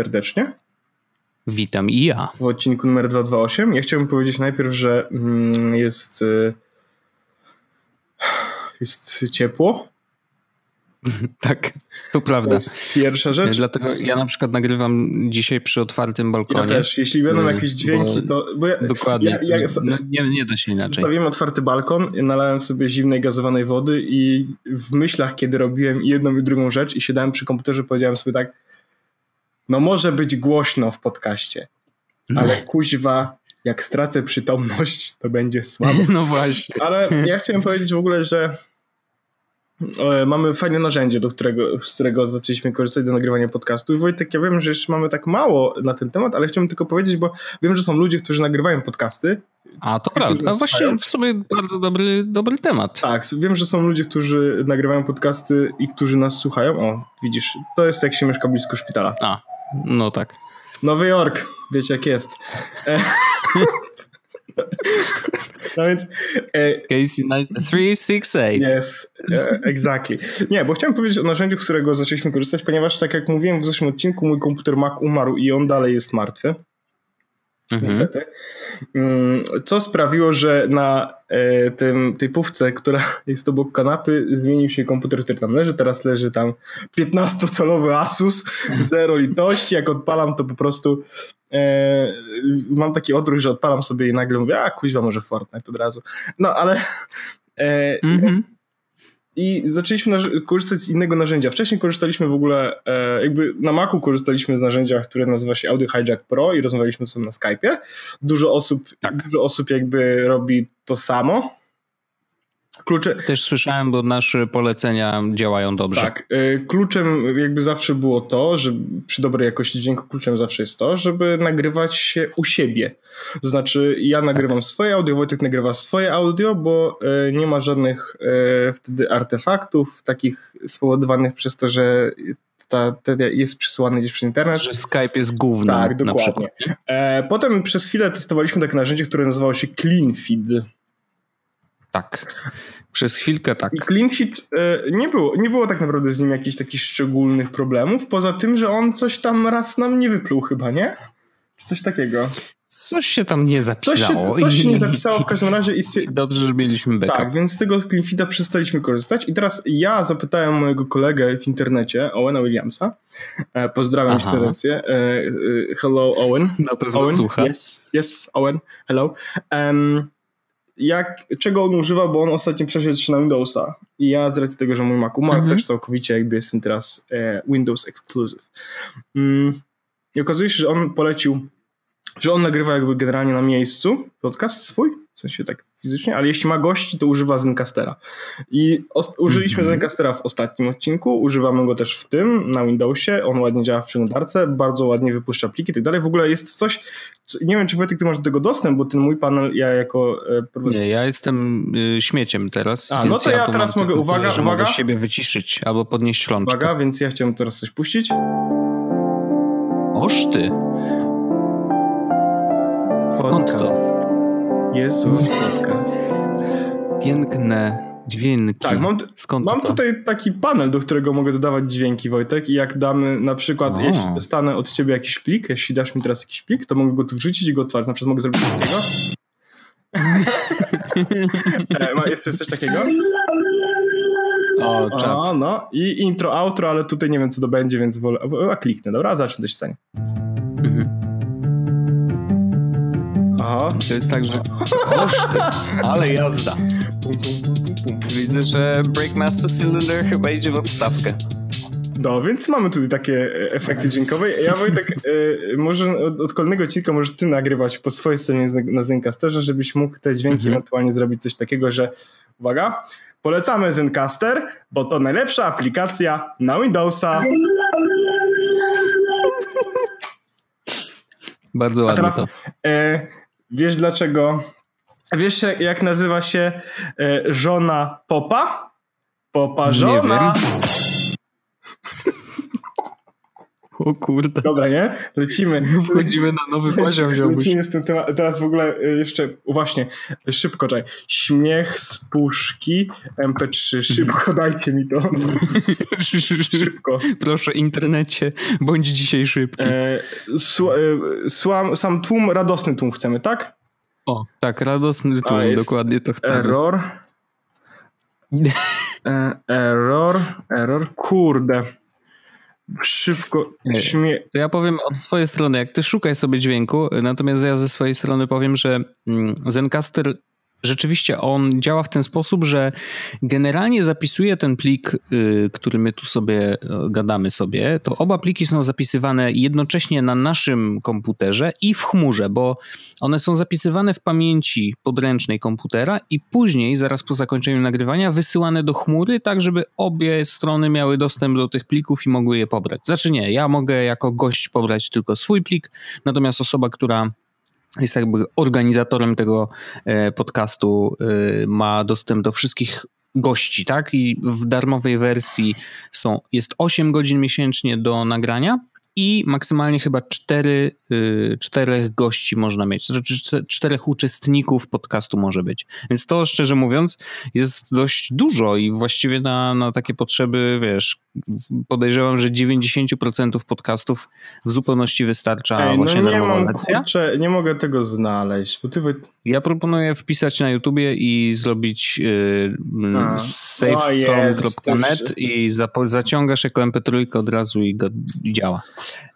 Serdecznie. Witam i ja. W odcinku numer 228. Ja chciałbym powiedzieć najpierw, że mm, jest, y, jest ciepło. tak, to prawda. To jest pierwsza rzecz. Dlatego ja na przykład nagrywam dzisiaj przy otwartym balkonie. Ja też. Jeśli będą y, jakieś dźwięki, to... Bo ja, dokładnie. Ja, ja, no, nie, nie da się inaczej. Zostawiłem otwarty balkon, nalałem sobie zimnej gazowanej wody i w myślach, kiedy robiłem jedną i drugą rzecz i siadałem przy komputerze, powiedziałem sobie tak no może być głośno w podcaście, ale kuźwa, jak stracę przytomność, to będzie słabo. No właśnie. Ale ja chciałem powiedzieć w ogóle, że e, mamy fajne narzędzie, do którego, z którego zaczęliśmy korzystać do nagrywania podcastu. I Wojtek, ja wiem, że jeszcze mamy tak mało na ten temat, ale chciałbym tylko powiedzieć, bo wiem, że są ludzie, którzy nagrywają podcasty. A, to prawda. A właśnie w sumie bardzo dobry, dobry temat. Tak, wiem, że są ludzie, którzy nagrywają podcasty i którzy nas słuchają. O, widzisz, to jest jak się mieszka blisko szpitala. A, no tak. Nowy Jork, wiecie jak jest. E, no więc... E, Casey 368. Yes, e, exactly. Nie, bo chciałem powiedzieć o narzędziu, z którego zaczęliśmy korzystać, ponieważ tak jak mówiłem w zeszłym odcinku, mój komputer Mac umarł i on dalej jest martwy mhm. niestety. Mm, co sprawiło, że na e, tym, tej pówce, która jest obok kanapy, zmienił się komputer, który tam leży. Teraz leży tam 15-calowy Asus, zero litości. Jak odpalam, to po prostu e, mam taki odruch, że odpalam sobie i nagle mówię, a kuźwa, może Fortnite od razu. No, ale e, mhm i zaczęliśmy korzystać z innego narzędzia. Wcześniej korzystaliśmy w ogóle, e, jakby na Macu korzystaliśmy z narzędzia, które nazywa się Audio Hijack Pro i rozmawialiśmy tym na Skype'ie. Dużo osób, tak. dużo osób jakby robi to samo. Klucze... Też słyszałem, bo nasze polecenia działają dobrze. Tak. E, kluczem jakby zawsze było to, że przy dobrej jakości dźwięku kluczem zawsze jest to, żeby nagrywać się u siebie. To znaczy ja nagrywam tak. swoje audio, Wojtek nagrywa swoje audio, bo e, nie ma żadnych e, wtedy artefaktów takich spowodowanych przez to, że ta, ta jest przesyłany gdzieś przez internet. Że Skype jest główny. Tak, dokładnie. Potem przez chwilę testowaliśmy takie narzędzie, które nazywało się CleanFeed. Tak. Przez chwilkę tak. I CleanFit e, nie było, nie było tak naprawdę z nim jakichś takich szczególnych problemów, poza tym, że on coś tam raz nam nie wypluł chyba, nie? Czy coś takiego. Coś się tam nie zapisało. Coś się, coś się nie zapisało w każdym razie. I Dobrze, że mieliśmy backup. Tak, więc z tego CleanFita przestaliśmy korzystać i teraz ja zapytałem mojego kolegę w internecie, Owena Williamsa, e, pozdrawiam Aha. cię serdecznie, hello Owen. Na pewno Owen, słucha. Yes, yes, Owen, hello. Um, jak, czego on używa, bo on ostatnio przeszedł się na Windowsa i ja z racji tego, że mój Mac umarł, mhm. też całkowicie jakby jestem teraz e, Windows Exclusive. Mm, I okazuje się, że on polecił, że on nagrywa jakby generalnie na miejscu podcast swój, w sensie tak fizycznie, ale jeśli ma gości, to używa Zencastera. I użyliśmy mm -hmm. Zencastera w ostatnim odcinku, używamy go też w tym, na Windowsie, on ładnie działa w przeglądarce, bardzo ładnie wypuszcza pliki i tak dalej. W ogóle jest coś, co, nie wiem, czy Wojtek, ty masz do tego dostęp, bo ten mój panel, ja jako... E, nie, ja jestem y, śmieciem teraz. A, no to ja, ja teraz mogę, uwaga, uwaga. Mogę siebie wyciszyć albo podnieść rączkę. Uwaga, więc ja chciałem teraz coś puścić. Oż ty. Skąd to? Jezus podcast. Piękne dźwięki. Tak, mam, Skąd mam tutaj taki panel, do którego mogę dodawać dźwięki, Wojtek, i jak damy na przykład, o. jeśli dostanę od ciebie jakiś plik, jeśli dasz mi teraz jakiś plik, to mogę go tu wrzucić i go otworzyć. Na przykład mogę zrobić coś takiego. e, jest coś takiego? O, czat. O, no i intro, outro, ale tutaj nie wiem co to będzie, więc wolę, a kliknę, dobra? Zacznę coś stanie. Aha. To jest tak, że koszty, ale jazda. Widzę, że Breakmaster Cylinder chyba idzie w odstawkę. No, więc mamy tutaj takie efekty dźwiękowe. Ja Wojtek, y, może od, od kolejnego odcinka możesz ty nagrywać po swojej stronie na Zencasterze, żebyś mógł te dźwięki mhm. ewentualnie zrobić coś takiego, że uwaga, polecamy Zencaster, bo to najlepsza aplikacja na Windowsa. Bardzo ładnie teraz, to. E, Wiesz dlaczego? Wiesz jak nazywa się e, żona Popa? Popa żona. O kurde. Dobra, nie? Lecimy. Wchodzimy na nowy poziom, wziąłbyś. Lecimy z tym tematem. Teraz w ogóle y, jeszcze, właśnie, szybko, czekaj. Śmiech z puszki MP3. Szybko, dajcie mi to. szybko. Proszę, internecie, bądź dzisiaj szybki. E, słam, sam tłum, radosny tłum chcemy, tak? O, tak, radosny tłum, dokładnie to chcemy. Error. E, error, error, kurde. Szybko, śmie... To ja powiem od swojej strony, jak ty szukaj sobie dźwięku, natomiast ja ze swojej strony powiem, że mm, Zencaster rzeczywiście on działa w ten sposób, że generalnie zapisuje ten plik, y, który my tu sobie y, gadamy sobie, to oba pliki są zapisywane jednocześnie na naszym komputerze i w chmurze, bo one są zapisywane w pamięci podręcznej komputera i później, zaraz po zakończeniu nagrywania, wysyłane do chmury, tak żeby obie strony miały dostęp do tych plików i mogły je pobrać. Znaczy nie, ja mogę jako gość pobrać tylko swój plik, natomiast osoba, która jest jakby organizatorem tego e, podcastu, e, ma dostęp do wszystkich gości, tak? I w darmowej wersji są, jest 8 godzin miesięcznie do nagrania i maksymalnie chyba cztery, y, czterech gości można mieć, znaczy czterech uczestników podcastu może być. Więc to szczerze mówiąc jest dość dużo i właściwie na, na takie potrzeby, wiesz, podejrzewam, że 90% podcastów w zupełności wystarcza Ej, no właśnie nie mam, kurczę, nie mogę tego znaleźć. Ty... Ja proponuję wpisać na YouTubie i zrobić yy, savefrom.net i zaciągasz jako mp3 od razu i, go, i działa.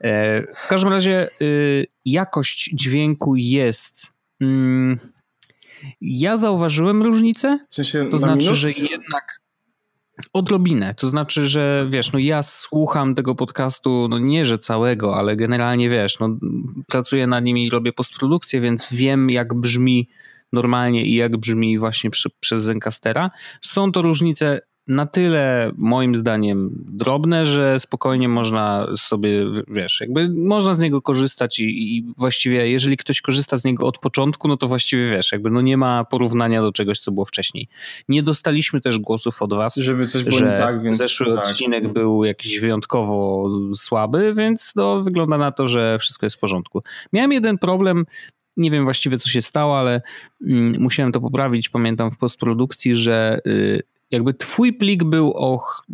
E, w każdym razie y, jakość dźwięku jest. Mm, ja zauważyłem różnicę. W sensie to znaczy, minus? że jednak odrobinę. To znaczy, że wiesz, no ja słucham tego podcastu, no nie że całego, ale generalnie wiesz, no pracuję nad nim i robię postprodukcję, więc wiem jak brzmi normalnie i jak brzmi właśnie przy, przez Zencastera. Są to różnice na tyle moim zdaniem drobne, że spokojnie można sobie, wiesz, jakby można z niego korzystać i, i, właściwie jeżeli ktoś korzysta z niego od początku, no to właściwie wiesz, jakby no nie ma porównania do czegoś, co było wcześniej. Nie dostaliśmy też głosów od was, żeby coś było nie tak, więc zeszły tak. odcinek był jakiś wyjątkowo słaby, więc no wygląda na to, że wszystko jest w porządku. Miałem jeden problem, nie wiem właściwie co się stało, ale mm, musiałem to poprawić. Pamiętam w postprodukcji, że y, jakby twój plik był och,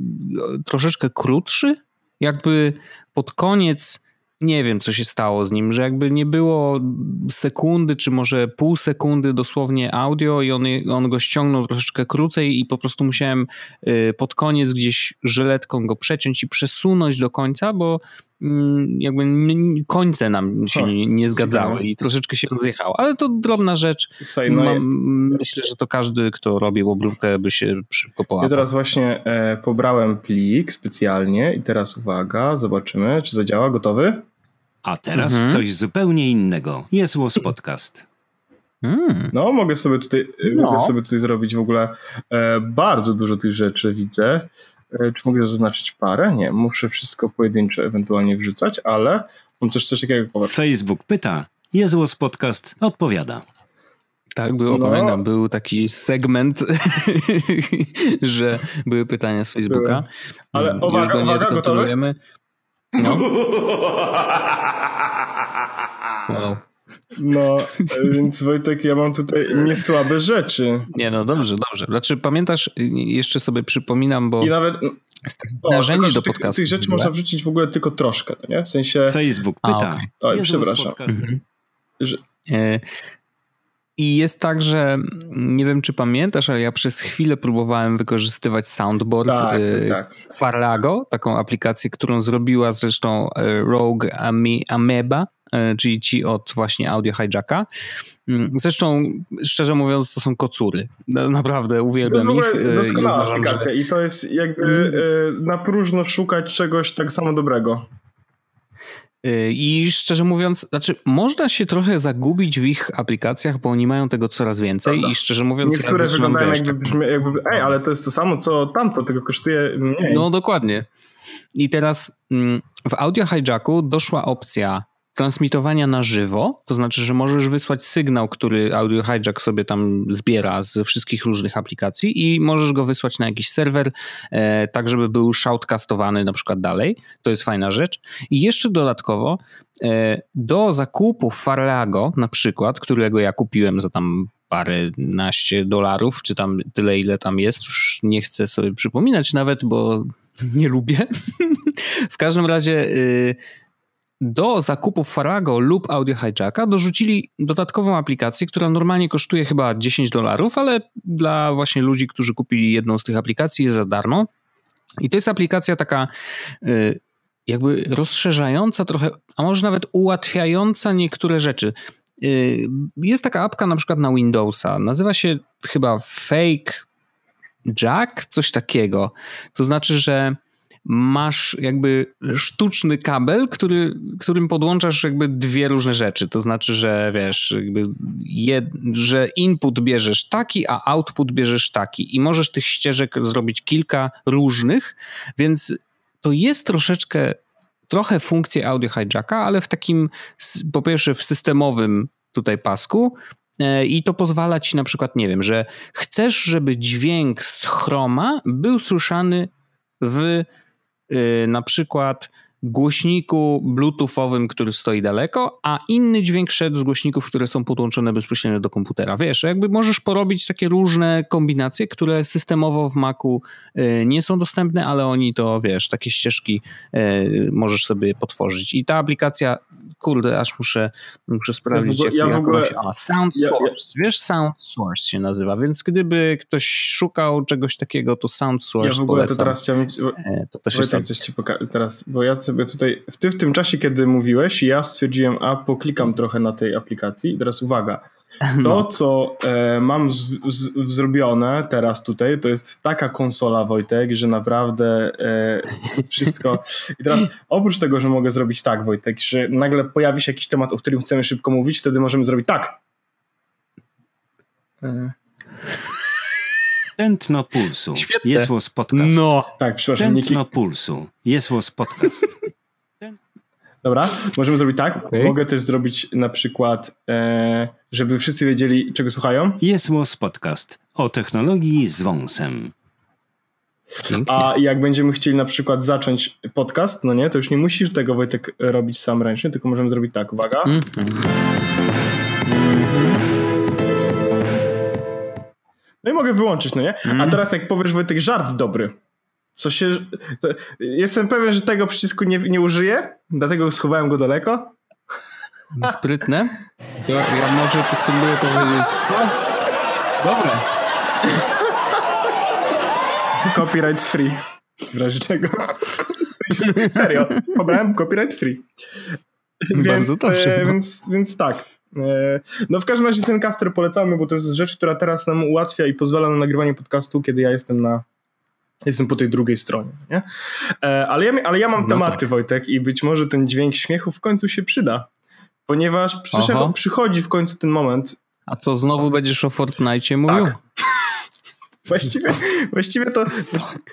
troszeczkę krótszy, jakby pod koniec nie wiem, co się stało z nim, że jakby nie było sekundy, czy może pół sekundy dosłownie audio i on, on go ściągnął troszeczkę krócej i po prostu musiałem y, pod koniec gdzieś żyletką go przeciąć i przesunąć do końca, bo jakby końce nam się nie, nie zgadzały i troszeczkę się rozjechało, ale to drobna rzecz. No Mam, myślę, że to każdy, kto robił obróbkę by się szybko połapał. Ja teraz właśnie e, pobrałem plik specjalnie i teraz uwaga, zobaczymy, czy zadziała. Gotowy? A teraz mhm. coś zupełnie innego. Jest Łos Podcast. Hmm. No, mogę sobie tutaj, no. mogę sobie tutaj zrobić w ogóle e, bardzo dużo tych rzeczy, widzę. E, czy mogę zaznaczyć parę? Nie, muszę wszystko pojedynczo ewentualnie wrzucać, ale mam też coś takiego popatrz. Facebook pyta, Jezłos Podcast odpowiada. Tak, było, no. pamiętam, był taki segment, że były pytania z Facebooka. Ale uwaga, Już go nie uwaga, kontynuujemy. No. Wow. No, więc Wojtek, ja mam tutaj niesłabe rzeczy. Nie, no dobrze, dobrze. Znaczy, pamiętasz, jeszcze sobie przypominam, bo. I nawet. O, narzędzi tylko, do podcastu. Tych, tych rzeczy można wrzucić w ogóle tylko troszkę, nie? W sensie. Facebook pyta. A, okay. Oj, przepraszam. Mhm. Że... E, i jest tak, że nie wiem, czy pamiętasz, ale ja przez chwilę próbowałem wykorzystywać Soundboard tak, y, tak. Farago, taką aplikację, którą zrobiła zresztą y, Rogue Ameba, czyli ci od właśnie Audio Hijacka. Mm, zresztą, szczerze mówiąc, to są kocury. Naprawdę uwielbiam ich. To jest w ogóle doskonała aplikacja że... i to jest jakby mm. na próżno szukać czegoś tak samo dobrego. Y, I szczerze mówiąc, znaczy, można się trochę zagubić w ich aplikacjach, bo oni mają tego coraz więcej Prawda. i szczerze mówiąc... Niektóre ja wyglądają jakby, brzmi, jakby, ej, ale to jest to samo co tamto, tylko kosztuje mniej. No dokładnie. I teraz mm, w Audio Hijacku doszła opcja transmitowania na żywo, to znaczy, że możesz wysłać sygnał, który Audio Hijack sobie tam zbiera ze wszystkich różnych aplikacji i możesz go wysłać na jakiś serwer, e, tak żeby był shoutcastowany na przykład dalej. To jest fajna rzecz. I jeszcze dodatkowo e, do zakupu Farlago na przykład, którego ja kupiłem za tam paręnaście dolarów, czy tam tyle, ile tam jest, już nie chcę sobie przypominać nawet, bo nie lubię. w każdym razie y, do zakupów Farago lub Audio Hijacka dorzucili dodatkową aplikację, która normalnie kosztuje chyba 10 dolarów, ale dla właśnie ludzi, którzy kupili jedną z tych aplikacji jest za darmo. I to jest aplikacja taka y, jakby rozszerzająca trochę, a może nawet ułatwiająca niektóre rzeczy. Y, jest taka apka na przykład na Windowsa, nazywa się chyba Fake Jack, coś takiego. To znaczy, że masz jakby sztuczny kabel, który, którym podłączasz jakby dwie różne rzeczy. To znaczy, że wiesz, jed, że input bierzesz taki, a output bierzesz taki i możesz tych ścieżek zrobić kilka różnych, więc to jest troszeczkę trochę funkcję audio hijacka, ale w takim po pierwsze w systemowym tutaj pasku, e, i to pozwala ci na przykład, nie wiem, że chcesz, żeby dźwięk z chroma był słyszany w na przykład głośniku bluetoothowym, który stoi daleko, a inny dźwięk szedł z głośników, które są podłączone bezpośrednio do komputera. Wiesz, jakby możesz porobić takie różne kombinacje, które systemowo w Macu y, nie są dostępne, ale oni to, wiesz, takie ścieżki y, możesz sobie potworzyć. I ta aplikacja, kurde, aż muszę, muszę sprawdzić, ja, ja w ogóle, A, Sound Source, ja, wiesz, Sound Source się nazywa, więc gdyby ktoś szukał czegoś takiego, to Sound Source Ja w ogóle polecam. to teraz chciałem, e, to też jest coś ci teraz, bo ja sobie tutaj, w, ty w tym czasie, kiedy mówiłeś, ja stwierdziłem, a poklikam trochę na tej aplikacji i teraz uwaga, to, no. co e, mam z, z, zrobione teraz tutaj, to jest taka konsola, Wojtek, że naprawdę e, wszystko. I teraz oprócz tego, że mogę zrobić tak, Wojtek, że nagle pojawi się jakiś temat, o którym chcemy szybko mówić, wtedy możemy zrobić tak. E. Tętno pulsu. Świetne. Jest was podcast. No. Tak, przepraszam. Tętno pulsu. Jest was podcast. Dobra, możemy zrobić tak. Okay. Mogę też zrobić na przykład, e, żeby wszyscy wiedzieli, czego słuchają. Jest was podcast o technologii z wąsem. A jak będziemy chcieli na przykład zacząć podcast, no nie, to już nie musisz tego Wojtek robić sam ręcznie, tylko możemy zrobić tak. Uwaga. Mm -hmm. No i mogę wyłączyć, no nie? A mhm. teraz jak powiesz Wojtek żart dobry, co się... jestem pewien, że tego przycisku nie, nie użyję, dlatego schowałem go daleko. Sprytne. Ja, ja może spróbuję powiedzieć... No, dobre. Copyright free. W razie czego. Serio. Pobrałem copyright free. Bardzo więc, dobrze. No. Więc, więc tak. E, no w każdym razie ten caster polecamy, bo to jest rzecz, która teraz nam ułatwia i pozwala na nagrywanie podcastu, kiedy ja jestem na jestem po tej drugiej stronie. Nie? E, ale, ja, ale ja mam no tematy, tak. Wojtek, i być może ten dźwięk śmiechu w końcu się przyda, ponieważ przychodzi w końcu ten moment. A to znowu będziesz o Fortnite mówił? Tak. Właściwie, właściwie to.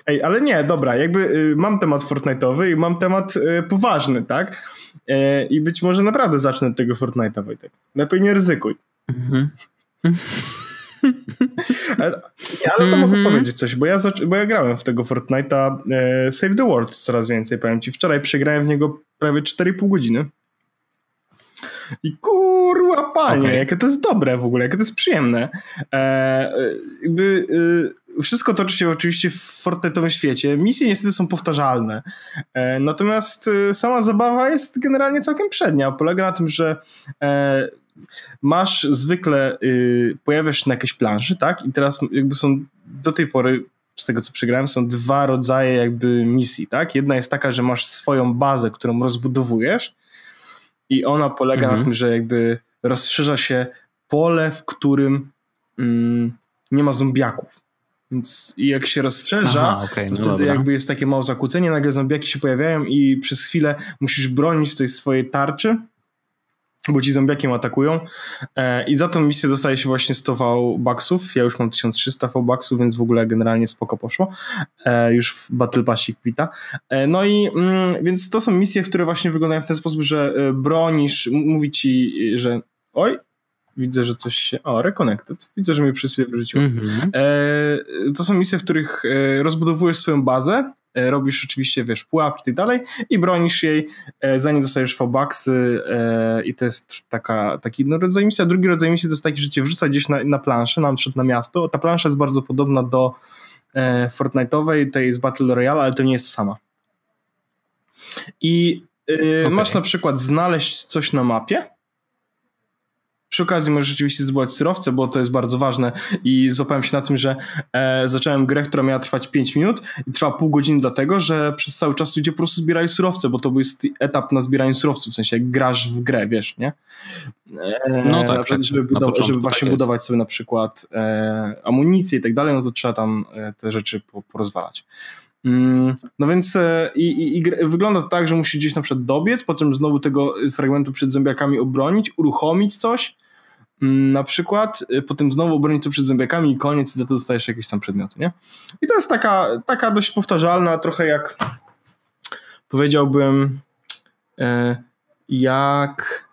Ej, ale nie, dobra, jakby y, mam temat Fortnite'owy i mam temat y, poważny, tak? E, I być może naprawdę zacznę od tego Fortnite'a, Wojtek. Lepiej nie ryzykuj. Mhm. ale, ale to mogę mhm. powiedzieć coś, bo ja, bo ja grałem w tego Fortnite'a e, Save the World coraz więcej, powiem ci. Wczoraj przegrałem w niego prawie 4,5 godziny. I kurwa panie, okay. jakie to jest dobre w ogóle, jakie to jest przyjemne. E, jakby, e, wszystko toczy się oczywiście w Fortnite'owym świecie. Misje niestety są powtarzalne. E, natomiast e, sama zabawa jest generalnie całkiem przednia. Polega na tym, że e, masz zwykle, y, pojawiasz się na jakiejś planszy, tak? I teraz jakby są do tej pory z tego co przegrałem, są dwa rodzaje jakby misji, tak? Jedna jest taka, że masz swoją bazę, którą rozbudowujesz i ona polega mhm. na tym, że jakby rozszerza się pole, w którym mm, nie ma zombiaków. Więc jak się rozszerza, Aha, okay, to no wtedy dobra. jakby jest takie małe zakłócenie, nagle zombiaki się pojawiają i przez chwilę musisz bronić tej swojej tarczy bo ci zombiakiem atakują e, i za tą misję dostaje się właśnie 100 V-Bucksów, ja już mam 1300 V-Bucksów, więc w ogóle generalnie spoko poszło, e, już w Battle Passik wita. E, no i mm, więc to są misje, które właśnie wyglądają w ten sposób, że bronisz, mówi ci, że oj, widzę, że coś się, o, Reconnected, widzę, że mnie przez chwilę wyrzuciło. Mm -hmm. e, to są misje, w których rozbudowujesz swoją bazę, robisz oczywiście, wiesz, pułapki i tak dalej i bronisz jej, e, zanim dostajesz V-Bucksy e, i to jest taka, taki no, rodzaj misji, a drugi rodzaj misji to jest taki, że cię wrzuca gdzieś na, na planszę, na przykład na miasto. Ta plansza jest bardzo podobna do Fortnite'owej, tej z Battle Royale, ale to nie jest sama. I okay. masz na przykład znaleźć coś na mapie, przy okazji możesz rzeczywiście zdobywać surowce, bo to jest bardzo ważne i złapałem się na tym, że e, zacząłem grę, która miała trwać 5 minut i trwa pół godziny dlatego, że przez cały czas ludzie po prostu zbierają surowce, bo to jest etap na zbieraniu surowców, w sensie jak grasz w grę, wiesz, nie? E, no tak, tak żeby, budowa- żeby właśnie tak budować sobie na przykład e, amunicję i tak dalej, no to trzeba tam e, te rzeczy po, porozwalać. Mm, no więc e, i, i, i, wygląda to tak, że musisz gdzieś na przykład dobiec, potem znowu tego fragmentu przed zombiakami obronić, uruchomić coś, na przykład, e, potem znowu obronić to przed zombiakami i koniec i za to dostajesz jakieś tam przedmioty, nie? I to jest taka, taka dość powtarzalna, trochę jak powiedziałbym e, jak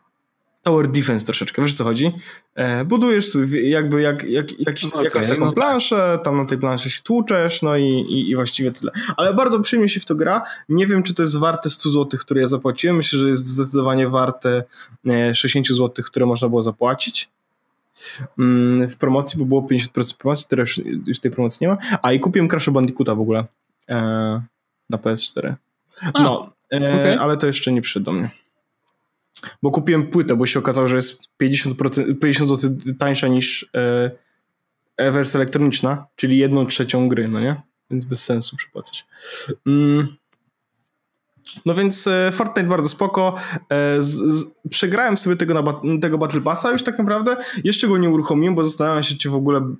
Tower Defense troszeczkę, wiesz co chodzi? E, budujesz sobie jakby jak, jak, okay, jakąś taką no tak. planszę, tam na tej planszy się tłuczesz, no i, i, i, właściwie tyle. Ale bardzo przyjemnie się w to gra. Nie wiem, czy to jest warte 100 zł, które ja zapłaciłem. Myślę, że jest zdecydowanie warte 60 e, zł, które można było zapłacić w promocji, bo było 50% promocji, teraz już tej promocji nie ma. A i kupiłem Crash Bandicoota w ogóle e, na PS4. No, okay. ale to jeszcze nie przyszedł do mnie. Bo kupiłem płytę, bo się okazało, że jest 50%, 50 zł tańsza niż e, wersja elektroniczna, czyli jedną trzecią gry, no nie? Więc bez sensu przepłacać. Mm. No więc e, Fortnite bardzo spoko. E, z, z, przegrałem sobie tego, na, tego Battle Passa już tak naprawdę. Jeszcze go nie uruchomiłem, bo zastanawiam się, czy w ogóle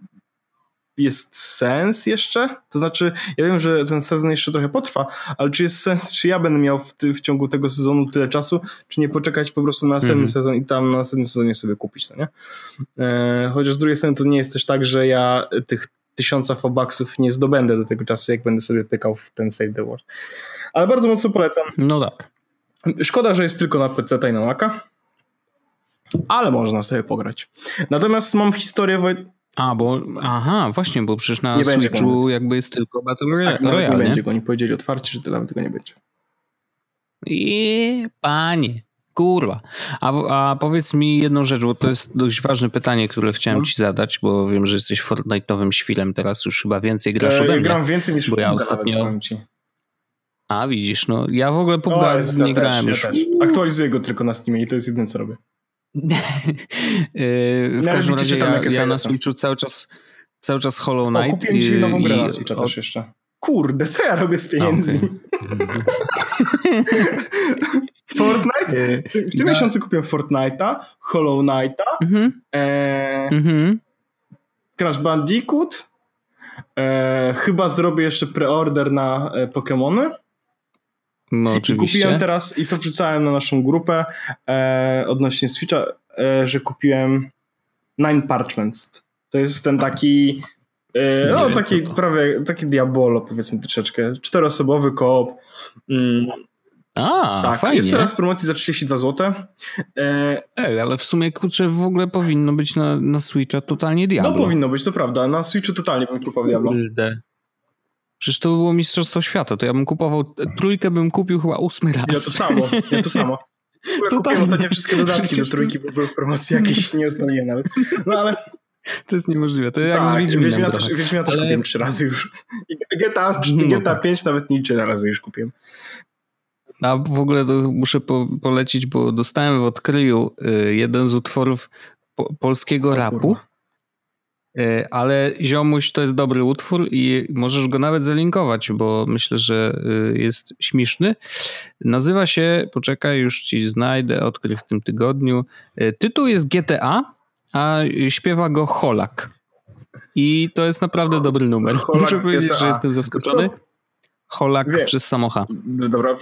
jest sens jeszcze? To znaczy, ja wiem, że ten sezon jeszcze trochę potrwa, ale czy jest sens, czy ja będę miał w, ty, w ciągu tego sezonu tyle czasu, czy nie poczekać po prostu na następny mm -hmm. sezon i tam na następnym sezonie sobie kupić, no nie? E, chociaż z drugiej strony to nie jest też tak, że ja tych tysiąca fobaksów nie zdobędę do tego czasu, jak będę sobie pykał w ten Save the World. Ale bardzo mocno polecam. No tak. Szkoda, że jest tylko na PC i na Maca, ale można sobie pograć. Natomiast mam historię, a, bo, aha, właśnie, bo przecież na nie Switchu jakby jest tylko Battle Royale. Tak, nawet nie, nie będzie go, oni powiedzieli otwarcie, że nawet tego nie będzie. I panie, kurwa. A, a powiedz mi jedną rzecz, bo to jest dość ważne pytanie, które chciałem no. ci zadać, bo wiem, że jesteś Fortnite'owym świlem, teraz już chyba więcej grasz e, ode mnie. Gram więcej niż bo ja ostatnio... A widzisz, no ja w ogóle PUBG no, nie grałem już. Aktualizuję go tylko na Steamie i to jest jedyne co robię. Yy, w każdym razie ja, ja na Switchu cały czas cały czas Hollow Knight. O, kupiłem ci nową grę na Switcha też jeszcze. Kurde, co ja robię z pieniędzmi? Okay. Fortnite? Yy, w tym miesiącu kupiłem Fortnite'a, Hollow Knighta, mm-hmm. e, mm-hmm. Crash Bandicoot, e, chyba zrobię jeszcze preorder na e, Pokémony. No, oczywiście. I kupiłem teraz, i to wrzucałem na naszą grupę e, odnośnie Switcha, e, że kupiłem Nine Parchments. To jest ten taki no, taki prawie, taki Diabolo powiedzmy troszeczkę. Czteroosobowy koop. Mm. A, tak, fajnie. jest teraz w promocji za 32 zł. E, Ej, ale w sumie kurczę w ogóle powinno być na, na Switcha totalnie Diablo. No powinno być, to prawda. Na Switchu totalnie bym kupował Diablo. Przecież to by było Mistrzostwo Świata, to ja bym kupował, trójkę bym kupił chyba ósmy raz. Ja to samo, ja to samo. Kupiłem ostatnio wszystkie dodatki do trójki, bo były w promocji jakieś, nie odpaliłem nawet. No ale... To jest niemożliwe, to jak tak, z Wiedźminem Wiedźmina też, Wiedźmina też ale... kupiłem trzy razy już. I GTA, no GTA tak. 5 nawet nie trzy razy już kupiłem. A w ogóle muszę po, polecić, bo dostałem w odkryju y, jeden z utworów po, polskiego rapu. E, ale Ziomuś to jest dobry utwór i możesz go nawet zalinkować, bo myślę, że e, jest śmieszny. Nazywa się, poczekaj, już ci znajdę, odkryj w tym tygodniu. Tytuł jest GTA, a śpiewa go Holak. I to jest naprawdę dobry numer. Holak Muszę powiedzieć, że jestem zaskoczony. Holak Wie. przez samocha. Dobra.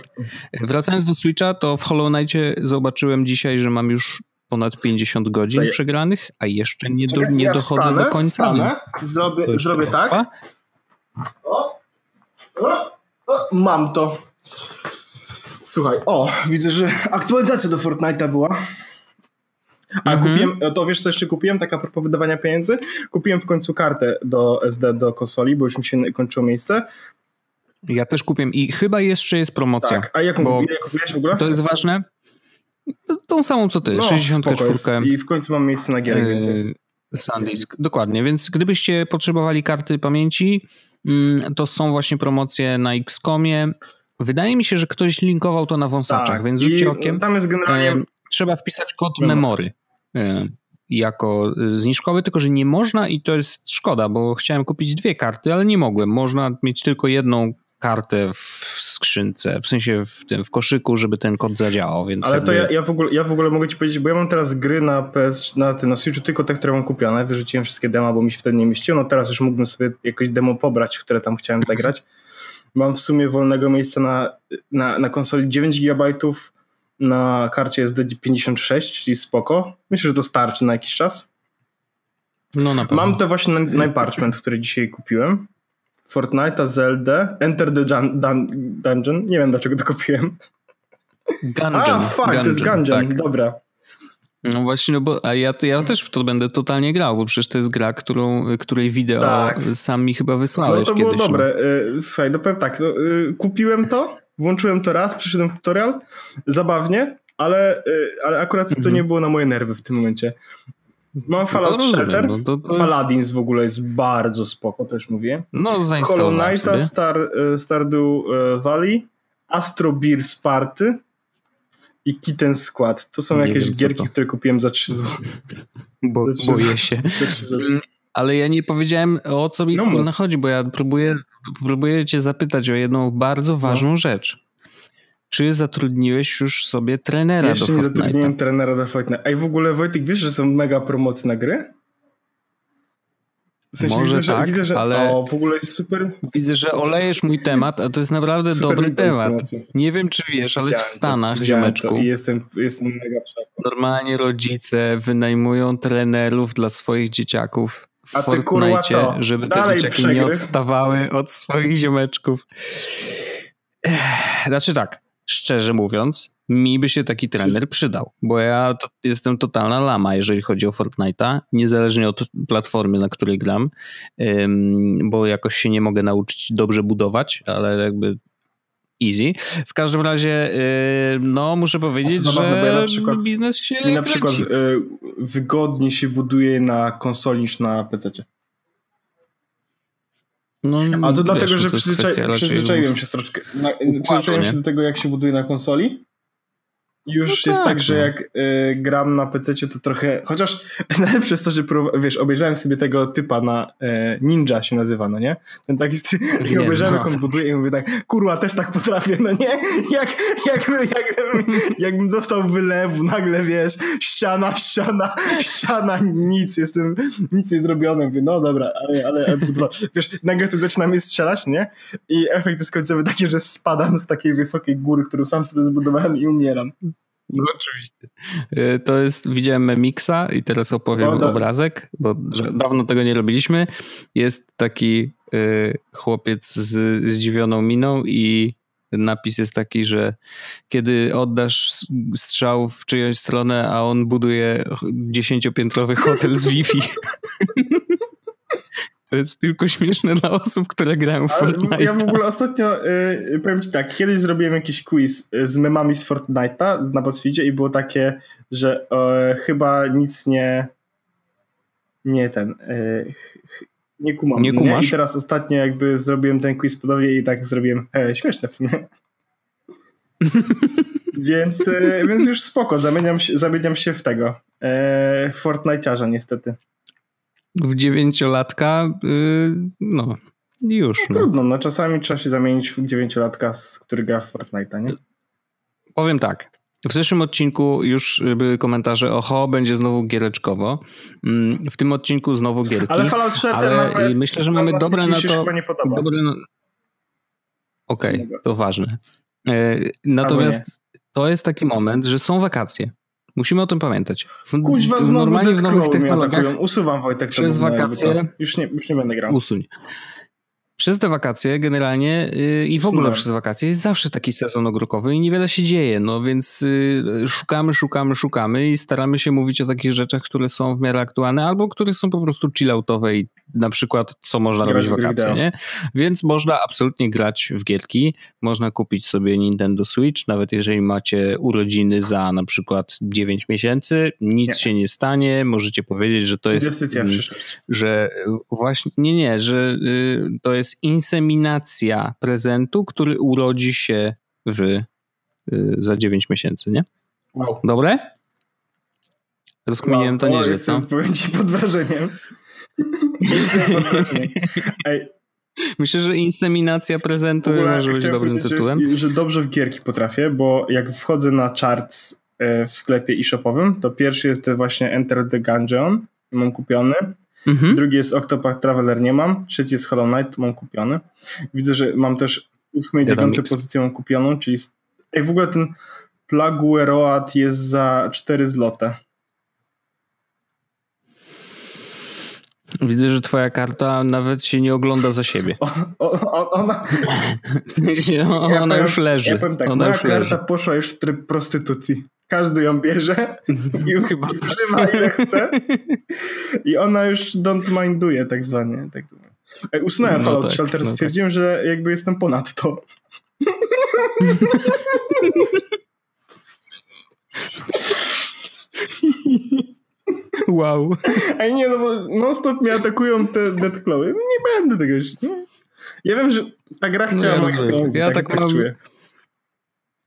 Wracając do Switcha, to w Hollow Knightie zobaczyłem dzisiaj, że mam już ponad 50 godzin przegranych, a jeszcze nie, do, nie ja dochodzę wstanę, do końca. Wstanę, zrobię, zrobię tak. O, o, o, mam to. Słuchaj, o, widzę, że aktualizacja do Fortnite'a była. A mhm. kupiłem, to wiesz co jeszcze kupiłem, taka propos wydawania pieniędzy? Kupiłem w końcu kartę do SD do konsoli, bo już mi się kończyło miejsce. Ja też kupiłem i chyba jeszcze jest promocja. Tak, a jaką bo kupiłeś w ogóle? To jest ważne. Tą samą co ty, no, 64. I w końcu mam miejsce na gierę więcej. SanDisk, dokładnie. Więc gdybyście potrzebowali karty pamięci, mm, to są właśnie promocje na Xcomie. Wydaje mi się, że ktoś linkował to na wąsaczach, tak. więc rzućcie okiem. Tam jest generalnie... Trzeba wpisać kod memory jako zniżkowy, tylko że nie można i to jest szkoda, bo chciałem kupić dwie karty, ale nie mogłem. Można mieć tylko jedną kartę w skrzynce, w sensie w tym w koszyku, żeby ten kod zadziałał. Więc Ale jakby... to ja, ja, w ogóle, ja w ogóle mogę ci powiedzieć, bo ja mam teraz gry na PS, na, na Switchu tylko te, które mam kupione. Wyrzuciłem wszystkie demo, bo mi się wtedy nie mieściło. No teraz już mógłbym sobie jakoś demo pobrać, które tam chciałem zagrać. Mam w sumie wolnego miejsca na, na, na konsoli 9 GB, na karcie jest SD56, czyli spoko. Myślę, że to starczy na jakiś czas. No na pewno. Mam te właśnie Nine który dzisiaj kupiłem. Fortnite'a, Zelda, Enter the dun dun Dungeon. Nie wiem dlaczego to kupiłem. Gungeon. A, fuck, Gungeon, to jest Gungeon, tak. dobra. No właśnie, no bo a ja, ja też w to będę totalnie grał, bo przecież to jest gra, którą, której wideo tak. sam mi chyba wysłałeś No to było kiedyś, no. dobre. No. Słuchaj, no powiem tak, no, kupiłem to, włączyłem to raz, przyszedłem tutorial, zabawnie, ale, y, ale akurat to mhm. nie było na moje nerwy w tym momencie. Mam Fallout no, Shelter, no, to, to Paladins jest... w ogóle jest bardzo spoko, też mówię. No, zainstalowałem Hollow Knighta, Star, y, Stardew y, Valley, Astro Beer Sparty i Kitten Squad. To są nie jakieś wiem, gierki, które kupiłem za 3 zł. Bo, boję się. Ale ja nie powiedziałem o co mi no, chodzi, bo ja próbuję, próbuję cię zapytać o jedną bardzo ważną no. rzecz. Czy zatrudniłeś już sobie trenera Jeszcze do? Jeszcze nie zatrudniłem trenera do Fortnite. A i w ogóle Wojtek, wiesz, że są mega promocje na gry? W sensie Może widzę, tak, widzę, że ale o, w ogóle jest super. Widzę, że olejesz mój temat, a to jest naprawdę super dobry temat. Nie wiem, czy wiesz, ale widziałem w Stanach, to, ziomeczku, jestem, jestem mega Normalnie rodzice wynajmują trenerów dla swoich dzieciaków a ty, Fortnite, żeby Dalej te dzieciaki przegry. nie odstawały od swoich ziomeczków. Znaczy tak, szczerze mówiąc, mi by się taki trener przydał, bo ja to jestem totalna lama, jeżeli chodzi o Fortnite'a, niezależnie od platformy, na której gram, bo jakoś się nie mogę nauczyć dobrze budować, ale jakby easy. W każdym razie, no muszę powiedzieć, zabawne, że ja na przykład, biznes się na przykład y, wygodniej się buduje na konsoli niż na PC. No, A to dlatego, że przyzwyczai przyzwyczaiłem się troszkę. Na, przyzwyczaiłem się do tego, jak się buduje na konsoli. Już no jest tak, tak że no. jak y, gram na PC, to trochę. Chociaż najlepsze jest to, że wiesz, obejrzałem sobie tego typa na y, Ninja się nazywa, no nie? Ten taki i obejrzałem, jak on buduje i mówię tak, kurwa, też tak potrafię, no nie? Jak, jakby, jakbym, jakbym dostał wylewu, nagle wiesz, ściana, ściana, ściana, nic, jestem, nic nie zrobione. Mówię, no dobra, ale, ale, ale wiesz, nagle to zaczyna mnie strzelać, nie? I efekt jest końcowy taki, że spadam z takiej wysokiej góry, którą sam sobie zbudowałem i umieram. No oczywiście. E, to jest, widziałem Memixa i teraz opowiem no, obrazek, bo dawno tego nie robiliśmy. Jest taki y, chłopiec z zdziwioną miną i napis jest taki, że kiedy oddasz strzał w czyjąś stronę, a on buduje dziesięciopiętrowy hotel z Wi-Fi. To jest tylko śmieszne dla osób, które grają w Fortnite. Ja w ogóle ostatnio, y, powiem ci tak, kiedyś zrobiłem jakiś quiz y, z memami z Fortnite'a na BuzzFeedzie i było takie, że y, chyba nic nie nie ten y, nie kumam. Nie kumasz? Nie? I teraz ostatnio jakby zrobiłem ten quiz podobnie i tak zrobiłem e, śmieszne w sumie. więc, y, więc już spoko, zamieniam się, zamieniam się w tego e, Fortnite'arza niestety w dziewięciolatka, yy, no już. No, no. Trudno, no czasami trzeba się zamienić w dziewięciolatka, który gra w Fortnite'a, nie? Powiem tak. W zeszłym odcinku już były komentarze, oho, będzie znowu giereczkowo. Mm, w tym odcinku znowu gierki. Ale Fallout Shelter ale myślę, że mamy dobre na to... Dobre na... Okej, okay, to ważne. E, natomiast to jest taki moment, że są wakacje. Musimy o tym pamiętać. W, Kuźwa, znowu normalnie w nowych technologiach. Usuwam Wojtek. Przez wakacje. Już nie, już nie będę grał. Usuń przez te wakacje generalnie yy, i w ogóle przez wakacje jest zawsze taki sezon ogórkowy i niewiele się dzieje, no więc yy, szukamy, szukamy, szukamy i staramy się mówić o takich rzeczach, które są w miarę aktualne albo które są po prostu chilloutowe i na przykład co można grać robić w wakacje, nie? Więc można absolutnie grać w gierki, można kupić sobie Nintendo Switch, nawet jeżeli macie urodziny za na przykład 9 miesięcy, nic nie. się nie stanie, możecie powiedzieć, że to jest... Inwestycja w przyszłość. Że właśnie, nie, nie, że y, to jest inseminacja prezentu, który urodzi się w, y, za 9 miesięcy, nie? Wow. Dobre? Rozkminiłem wow, to nieźle, co? Powiem ci pod wrażeniem. Ej. Myślę, że inseminacja prezentu może być dobrym tytułem. Że, że dobrze w gierki potrafię, bo jak wchodzę na charts e, w sklepie e-shopowym, to pierwszy jest właśnie Enter the Gungeon, mam kupiony. Mhm. Drugi jest Octopath Traveler, nie mam. Trzeci jest Hollow Knight, mam kupiony. Widzę, że mam też ósmą i dziewiątą pozycję mam kupioną, czyli Ej, w ogóle ten Plague Road jest za 4 złote. Widzę, że twoja karta nawet się nie ogląda za siebie. O, o, ona... W sensie, ona ja powiem, już leży. Ja powiem tak, ona moja karta leży. poszła już w tryb prostytucji. Każdy ją bierze i Chyba. używa ile chce. I ona już don't minduje tak zwanie. Tak Usunąłem no Fallout tak, Shelter, no tak. stwierdziłem, tak. że jakby jestem ponad to. Wow. A nie, no bo non-stop mnie atakują te deathclawy. Nie będę tego już, nie? Ja wiem, że ta gra chciała no ja moje pieniądze, ja tak, tak mam, czuję.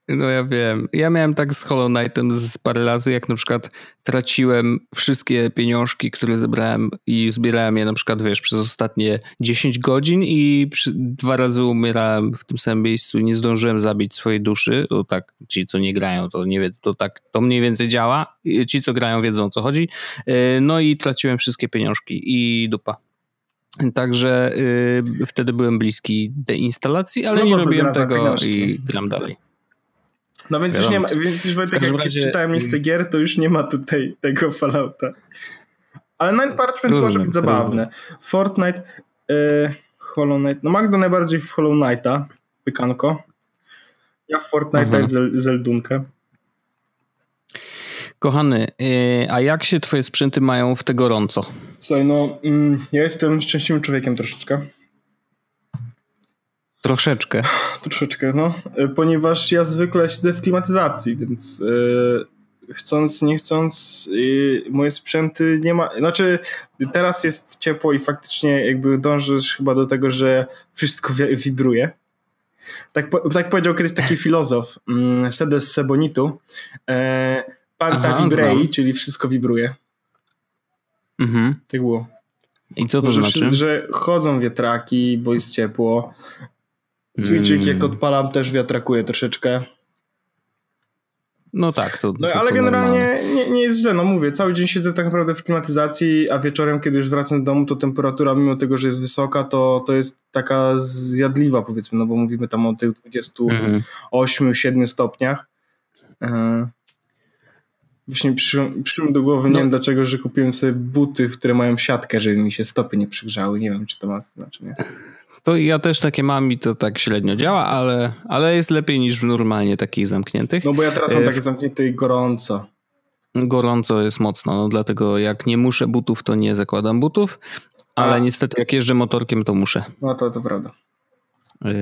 No ja wiem. Ja miałem tak z Hollow Knightem z parę razy, jak na przykład traciłem wszystkie pieniążki, które zebrałem i zbierałem je na przykład, wiesz, przez ostatnie 10 godzin i dwa razy umierałem w tym samym miejscu i nie zdążyłem zabić swojej duszy. To tak, ci co nie grają, to nie wie, to tak, to mniej więcej działa. Ci co grają wiedzą o co chodzi. E, no i traciłem wszystkie pieniążki i dupa. Także y, wtedy byłem bliski deinstalacji, ale no, nie robiłem tego i gram dalej. No więc już nie ma, więc już Wojtek, jak razie... czytałem listę gier, to już nie ma tutaj tego Fallouta. Ale Night Parchment może być zabawne. Rozumiem. Fortnite, yy, Hollow Knight. No Magdo najbardziej w Hollow Knighta, pykanko. Ja w Fortnite mhm. i Zel Zeldunkę. Kochany, yy, a jak się twoje sprzęty mają w te gorąco? Słuchaj, no mm, ja jestem szczęśliwym człowiekiem troszeczkę. Troszeczkę. Troszeczkę, no. E, ponieważ ja zwykle siedzę w klimatyzacji, więc yy, chcąc, nie chcąc, yy, moje sprzęty nie ma. Znaczy, teraz jest ciepło i faktycznie jakby dążysz chyba do tego, że wszystko wibruje. Tak, tak powiedział kiedyś taki filozof, mm, Sedes Sebonitu. E, Panta vibrei, czyli wszystko wibruje. Mhm. Tak było. I co to że, znaczy? Że chodzą wietraki, bo jest ciepło. Switchik mm. jak odpalam też wiatrakuje troszeczkę. No tak, to. No, to ale to generalnie nie, nie, jest źle. No mówię, cały dzień siedzę tak naprawdę w klimatyzacji, a wieczorem, kiedy już wracam do domu, to temperatura, mimo tego, że jest wysoka, to, to jest taka zjadliwa, powiedzmy, no bo mówimy tam o tych 28-7 mm. stopniach. E, właśnie przyszło do głowy, no. nie wiem dlaczego, że kupiłem sobie buty, które mają siatkę, żeby mi się stopy nie przygrzały. Nie wiem, czy to ma znaczenie. To ja też takie mam i to tak średnio działa, ale, ale jest lepiej niż normalnie takich zamkniętych. No bo ja teraz mam e, takie zamknięte i gorąco. Gorąco jest mocno, no dlatego jak nie muszę butów, to nie zakładam butów, ale A. niestety jak jeżdżę motorkiem, to muszę. No to to prawda. E,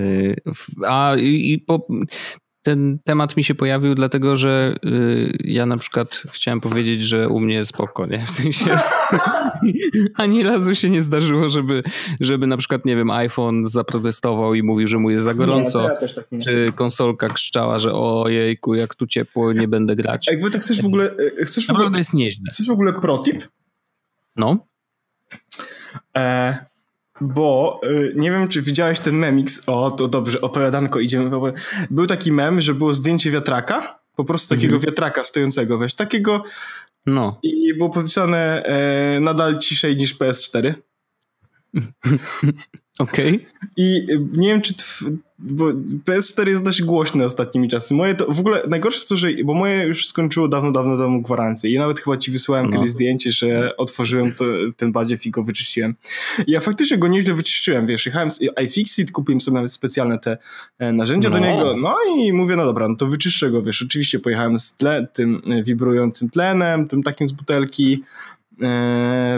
a i, i po, ten temat mi się pojawił, dlatego że y, ja na przykład chciałem powiedzieć, że u mnie jest spoko, nie? W sensie ani razu się nie zdarzyło, żeby, żeby na przykład, nie wiem, iPhone zaprotestował i mówił, że mu jest za gorąco. Nie, ja tak czy konsolka krzyczała, że ojejku, jak tu ciepło, nie będę grać. Jakby tak chcesz w ogóle... E, chcesz w ogóle, jest nieźle. Chcesz w ogóle protip? No. E, bo y, nie wiem, czy widziałeś ten memix. O, to dobrze, opowiadanko, idziemy. Był taki mem, że było zdjęcie wiatraka, po prostu takiego mhm. wiatraka stojącego, weź, takiego. No. I było podpisane e, nadal ciszej niż PS4. Okej. Okay. I nie wiem, czy bo PS4 jest dość głośny ostatnimi czasy. Moje to, w ogóle najgorsze jest to, że, bo moje już skończyło dawno, dawno temu gwarancję i nawet chyba ci wysłałem no. kiedyś zdjęcie, że otworzyłem to, ten badziew i go wyczyściłem. I ja faktycznie go nieźle wyczyściłem, wiesz, jechałem z iFixit, kupiłem sobie nawet specjalne te e, narzędzia no. do niego, no i mówię, no dobra, no to wyczyszczę go, wiesz, oczywiście pojechałem z tle, tym e, wibrującym tlenem, tym takim z butelki,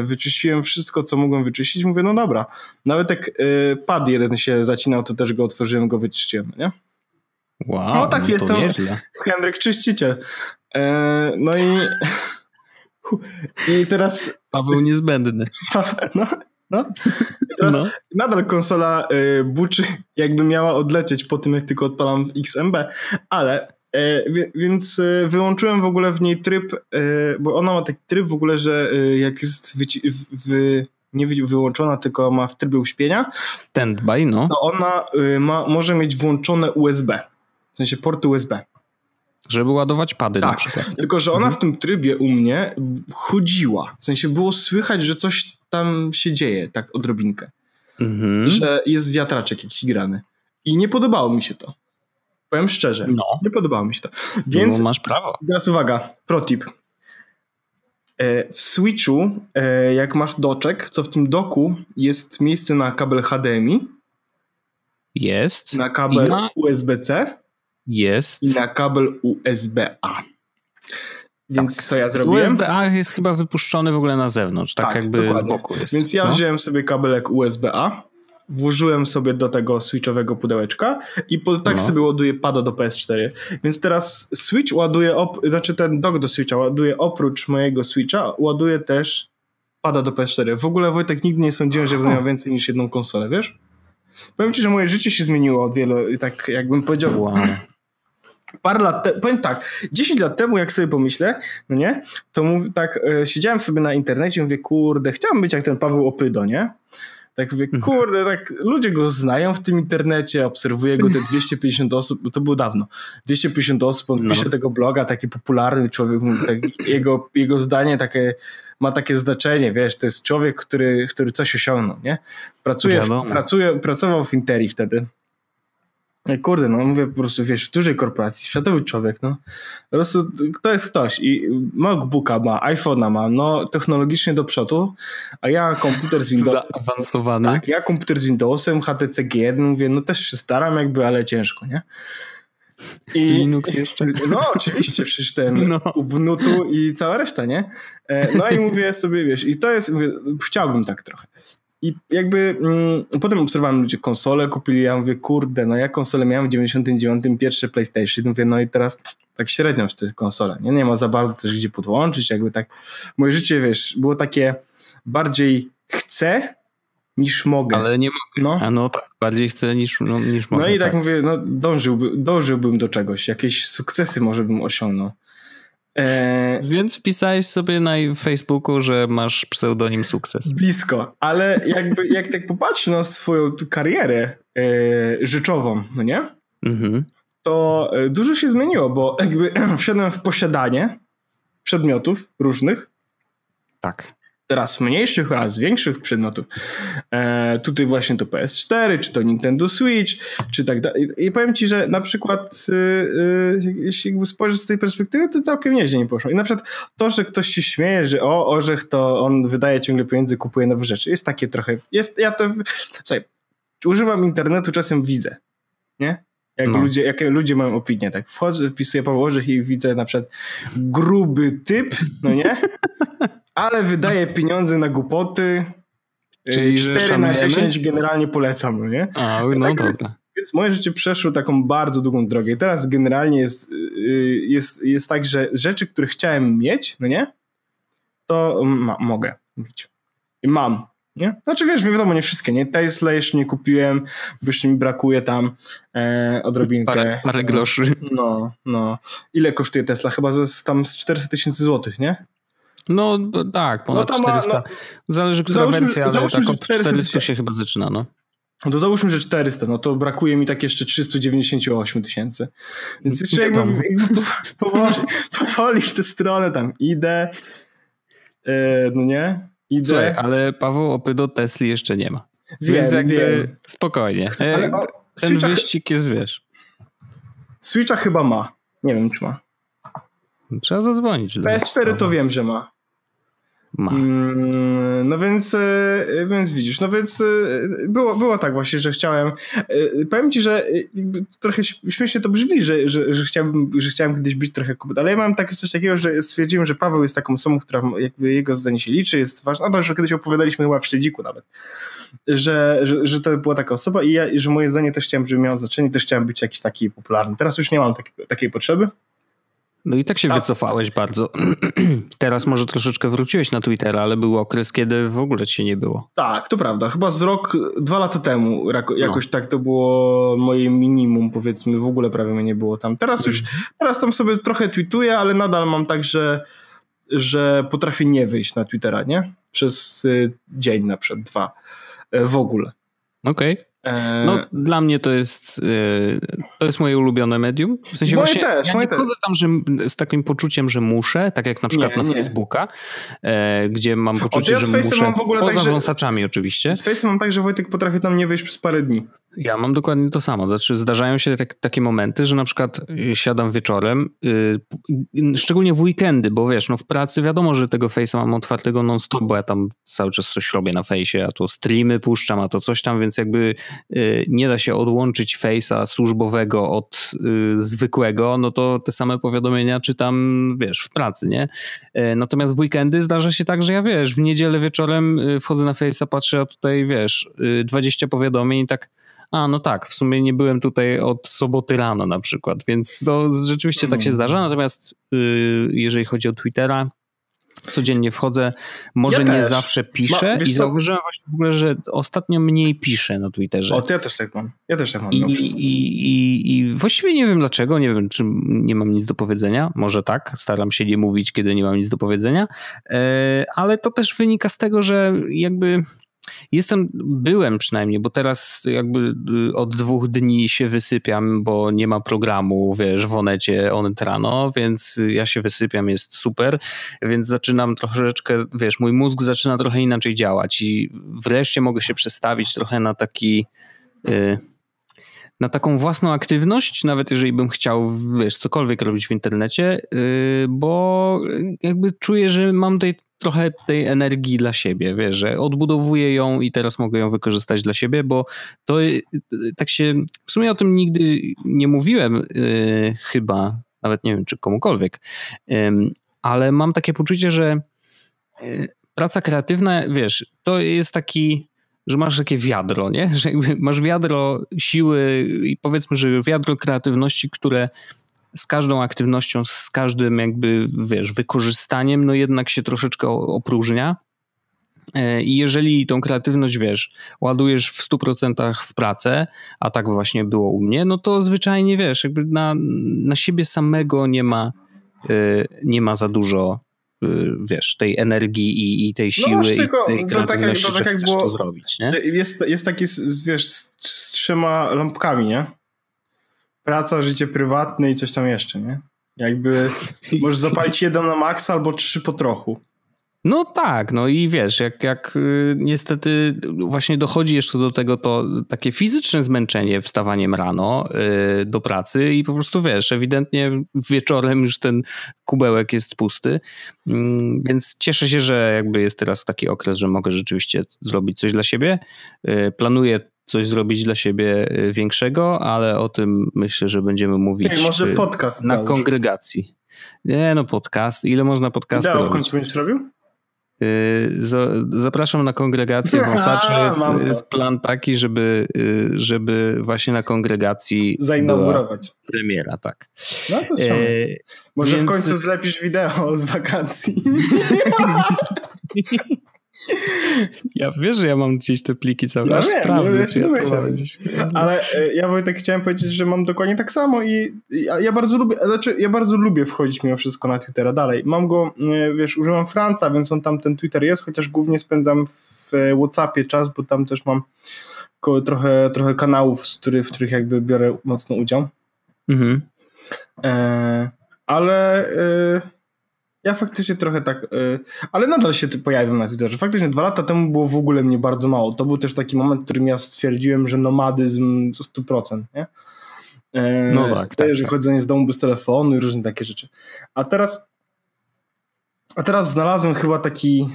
wyczyściłem wszystko, co mogłem wyczyścić. Mówię, no dobra. Nawet jak e, pad jeden się zacinał, to też go otworzyłem, go wyczyściłem, nie? Wow, no tak no jestem. Henryk Czyściciel. E, no i i teraz... Paweł niezbędny. No, no. teraz no. nadal konsola y, buczy, jakby miała odlecieć po tym, jak tylko odpalam w XMB, ale E, więc e, wyłączyłem w ogóle w niej tryb, e, bo ona ma taki tryb w ogóle, że jak jest w, nie wyłączona, tylko ma w trybie uśpienia. Standby, no. To ona ma, może mieć włączone USB. W sensie porty USB. Żeby ładować pady tak. na przykład. Tylko, że ona mhm. w tym trybie u mnie chodziła. W sensie było słychać, że coś tam się dzieje, tak odrobinkę. Mhm. Że jest wiatraczek jakiś grany. I nie podobało mi się to. Powiem szczerze, no. nie podobało mi się to. Więc no, masz prawo. Teraz uwaga, protip. E, w Switchu, e, jak masz doczek, to w tym doku jest miejsce na kabel HDMI. Jest. Na kabel na... USB-C. Jest. I na kabel USB-A. Więc tak. co ja zrobiłem? USB-A jest chyba wypuszczony w ogóle na zewnątrz, tak, tak jakby dokładnie. z boku jest. Więc ja no. wziąłem sobie kabelek USB-A włożyłem sobie do tego switchowego pudełeczka i po, tak no. sobie ładuję pada do PS4. Więc teraz Switch ładuje, op, znaczy ten dock do Switcha ładuje oprócz mojego Switcha, ładuje też pada do PS4. W ogóle Wojtek nigdy nie sądziłem, że miał więcej niż jedną konsolę, wiesz? Powiem ci, że moje życie się zmieniło od wielu, tak jakbym powiedział, wow. parę lat temu, powiem tak, 10 lat temu, jak sobie pomyślę, no nie, to mów, tak, e, siedziałem sobie na internecie i mówię, kurde, chciałbym być jak ten Paweł Opydo, nie? Tak mówię, mhm. kurde, tak ludzie go znają w tym internecie, obserwuję go te 250 osób, to było dawno, 250 osób, on no. pisze tego bloga, taki popularny człowiek, tak, jego, jego zdanie takie, ma takie znaczenie, wiesz, to jest człowiek, który, który coś osiągnął, nie? Pracuje, w, pracuje, pracował w Interi wtedy, Kurde, no mówię po prostu, wiesz, w dużej korporacji, światowy człowiek, no. Po prostu to jest ktoś i MacBooka ma, iPhone'a ma, no technologicznie do przodu, a ja komputer z Windowsem... Zaawansowany. Tak, ja komputer z Windowsem, HTC G1, mówię, no też się staram jakby, ale ciężko, nie? I, Linux jeszcze. No oczywiście, przecież ten no. Ubuntu i cała reszta, nie? E, no i mówię sobie, wiesz, i to jest, mówię, chciałbym tak trochę. I jakby mm, potem obserwowałem ludzie konsole kupili, ja mówię, kurde, no ja konsolę miałem w 99 pierwsze PlayStation, mówię, no i teraz tak średnio w te konsole, nie? nie ma za bardzo coś gdzie podłączyć, jakby tak, moje życie, wiesz, było takie bardziej chcę niż mogę. Ale nie mogę. No, A no tak, bardziej chcę niż, no, niż mogę. No i tak, tak mówię, no dążyłby, dążyłbym do czegoś, jakieś sukcesy może bym osiągnął. E... Więc wpisałeś sobie na Facebooku, że masz pseudonim sukces. Blisko, ale jakby jak tak popatrzysz na swoją karierę e, życzową, no nie? Mhm. To e, dużo się zmieniło, bo jakby wszedłem w posiadanie przedmiotów różnych. Tak teraz mniejszych oraz większych przedmiotów. E, tutaj właśnie to PS4, czy to Nintendo Switch, czy tak dalej. I powiem ci, że na przykład y, y, jeśli spojrzysz z tej perspektywy, to całkiem nieźle nie poszło. I na przykład to, że ktoś się śmieje, że o, orzech to on wydaje ciągle pieniędzy, kupuje nowe rzeczy. Jest takie trochę, jest, ja to, słuchaj, używam internetu, czasem widzę, nie? Jak no. ludzie, jakie ludzie mają opinię, tak? Wchodzę, wpisuję Paweł Orzech i widzę na przykład gruby typ, no nie? ale wydaje pieniądze na głupoty. Czyli 4 na 10 generalnie polecam, no nie? A, no tak, dobra. Więc moje życie przeszło taką bardzo długą drogę. I teraz generalnie jest, y, jest, jest tak, że rzeczy, które chciałem mieć, no nie? To ma, mogę mieć. I mam. Nie? Znaczy wiesz, wiadomo, nie wszystkie, nie? Tesla jeszcze nie kupiłem, bo jeszcze mi brakuje tam e, odrobinkę. Parę, parę groszy. No, no. Ile kosztuje Tesla? Chyba z, tam z 400 tysięcy złotych, nie? No tak, ponad no 400. Ma, no, Zależy, która załóżmy, wersja, ale załóżmy, tak od 400 się chyba zaczyna, no. No to załóżmy, że 400, no to brakuje mi tak jeszcze 398 tysięcy. Więc jeszcze jakby, jakby powoli, powoli w tę stronę tam idę, yy, no nie? Idę. Słuchaj, ale Paweł Opy do Tesli jeszcze nie ma. Wiem, Więc jakby wiem. spokojnie. E, Ale, o, Ten Switcha... wyścig jest, wiesz. Switcha chyba ma. Nie wiem, czy ma. Trzeba zadzwonić. PS4 to wiem, że ma. Ma. Mm, no więc, e, więc widzisz, no więc e, było, było tak właśnie, że chciałem, powiem ci, że trochę śmiesznie to brzmi, że, że, że, chciałem, że chciałem kiedyś być trochę kobietą, ale ja mam takie coś takiego, że stwierdziłem, że Paweł jest taką osobą, która jakby jego zdanie się liczy, jest ważna, no to, że kiedyś opowiadaliśmy chyba w Śledziku nawet, że, że, że to była taka osoba i, ja, że moje zdanie też chciałem, żeby miało znaczenie, też chciałem być jakiś taki popularny. Teraz już nie mam takiej potrzeby. No i tak się tak. wycofałeś bardzo. Teraz może troszeczkę wróciłeś na Twittera, ale był okres, kiedy w ogóle cię nie było. Tak, to prawda. Chyba z rok, dwa lata temu jakoś no. tak to było moje minimum, powiedzmy, w ogóle prawie mnie nie było tam. Teraz już, mhm. teraz tam sobie trochę tweetuję, ale nadal mam tak, że, że potrafię nie wyjść na Twittera, nie? Przez y, dzień na przykład, dwa. E, w ogóle. Okej. Okay. No, e, dla mnie to jest, e, to jest moje ulubione medium. W sensie moje właśnie, też, ja moje nie chodzę tam że, z takim poczuciem, że muszę, tak jak na przykład nie, na nie. Facebooka, gdzie mam poczucie, ja że muszę, mam w ogóle poza tak, że, wąsaczami oczywiście. Z Face'em mam tak, że Wojtek potrafi tam nie wyjść przez parę dni. Ja mam dokładnie to samo. Znaczy, zdarzają się tak, takie momenty, że na przykład siadam wieczorem, yy, szczególnie w weekendy, bo wiesz, no w pracy wiadomo, że tego Face'a mam otwartego non-stop, bo ja tam cały czas coś robię na Face'ie, a to streamy puszczam, a to coś tam, więc jakby nie da się odłączyć Face'a służbowego od yy, zwykłego, no to te same powiadomienia czytam, wiesz, w pracy, nie? Y, natomiast w weekendy zdarza się tak, że ja wiesz, w niedzielę wieczorem y, wchodzę na Face'a, patrzę, a tutaj wiesz, 20 powiadomień i tak a no tak, w sumie nie byłem tutaj od soboty rano na przykład, więc to rzeczywiście tak się mm. zdarza. Natomiast yy, jeżeli chodzi o Twittera, codziennie wchodzę, może ja nie też. zawsze piszę Ma, i zauważyłem właśnie w ogóle, że ostatnio mniej piszę na Twitterze. O, to ja też tak mam. Ja też tak mam. I, i, i, I właściwie nie wiem dlaczego, nie wiem, czy nie mam nic do powiedzenia. Może tak, staram się nie mówić, kiedy nie mam nic do powiedzenia, e, ale to też wynika z tego, że jakby Jestem, byłem przynajmniej, bo teraz jakby y, od dwóch dni się wysypiam, bo nie ma programu, wiesz, w Onecie Onet rano, więc ja się wysypiam, jest super, więc zaczynam troszeczkę, wiesz, mój mózg zaczyna trochę inaczej działać i wreszcie mogę się przestawić trochę na taki... Yy, na taką własną aktywność, nawet jeżeli bym chciał, wiesz, cokolwiek robić w internecie, yy, bo jakby czuję, że mam tutaj trochę tej energii dla siebie, wiesz, że odbudowuję ją i teraz mogę ją wykorzystać dla siebie, bo to yy, tak się, w sumie o tym nigdy nie mówiłem chyba, nawet nie wiem, czy komukolwiek, ale mam takie poczucie, że praca kreatywna, wiesz, to jest taki że masz takie wiadro, nie? Że masz wiadro siły i powiedzmy, że wiadro kreatywności, które z każdą aktywnością, z każdym jakby, wiesz, wykorzystaniem, no jednak się troszeczkę opróżnia. E, I jeżeli tą kreatywność, wiesz, ładujesz w 100% w pracę, a tak właśnie było u mnie, no to zwyczajnie, wiesz, jakby na, na siebie samego nie ma, e, nie ma za dużo wiesz, tej energii i, i tej no siły no tylko, i tej to tak jak, to tak jak było, to zrobić, nie? Jest, jest taki, wiesz, z, z trzema lampkami, nie? Praca, życie prywatne i coś tam jeszcze, nie? Jakby możesz zapalić jeden na maksa albo trzy po trochu. No tak, no i wiesz, jak, jak y, niestety właśnie dochodzi jeszcze do tego to takie fizyczne zmęczenie wstawaniem rano y, do pracy i po prostu wiesz, ewidentnie wieczorem już ten kubełek jest pusty, mm, więc cieszę się, że jakby jest teraz taki okres, że mogę rzeczywiście zrobić coś dla siebie. Y, planuję coś zrobić dla siebie większego, ale o tym myślę, że będziemy mówić Ej, może podcast na załóż. Nie no, podcast. Ile można podcasty Wideo robić? będziesz robił? Y, zapraszam na kongregację wąsaczy. To jest plan taki, żeby, y, żeby właśnie na kongregacji zainaugurować. Premiera, tak. No to e, Może Więc... w końcu zlepisz wideo z wakacji. Ja wiesz, że ja mam gdzieś te pliki cały czas. Ja sprawdzę, ja ja Ale e, ja Wojtek chciałem powiedzieć, że mam dokładnie tak samo i ja, ja, bardzo lubię, znaczy ja bardzo lubię wchodzić mimo wszystko na Twittera dalej. Mam go, e, wiesz, używam Franca, więc on tam ten Twitter jest, chociaż głównie spędzam w Whatsappie czas, bo tam też mam trochę, trochę kanałów, z których, w których jakby biorę mocno udział. Mhm. E, ale e, Ja faktycznie trochę tak, yy, ale nadal się pojawiam na Twitterze. Faktycznie dwa lata temu było w ogóle mnie bardzo mało. To był też taki moment, w którym ja stwierdziłem, że nomadyzm to 100%, nie? Yy, no tak, tak, że tak. chodzenie z domu bez telefonu i różne takie rzeczy. A teraz a teraz znalazłem chyba taki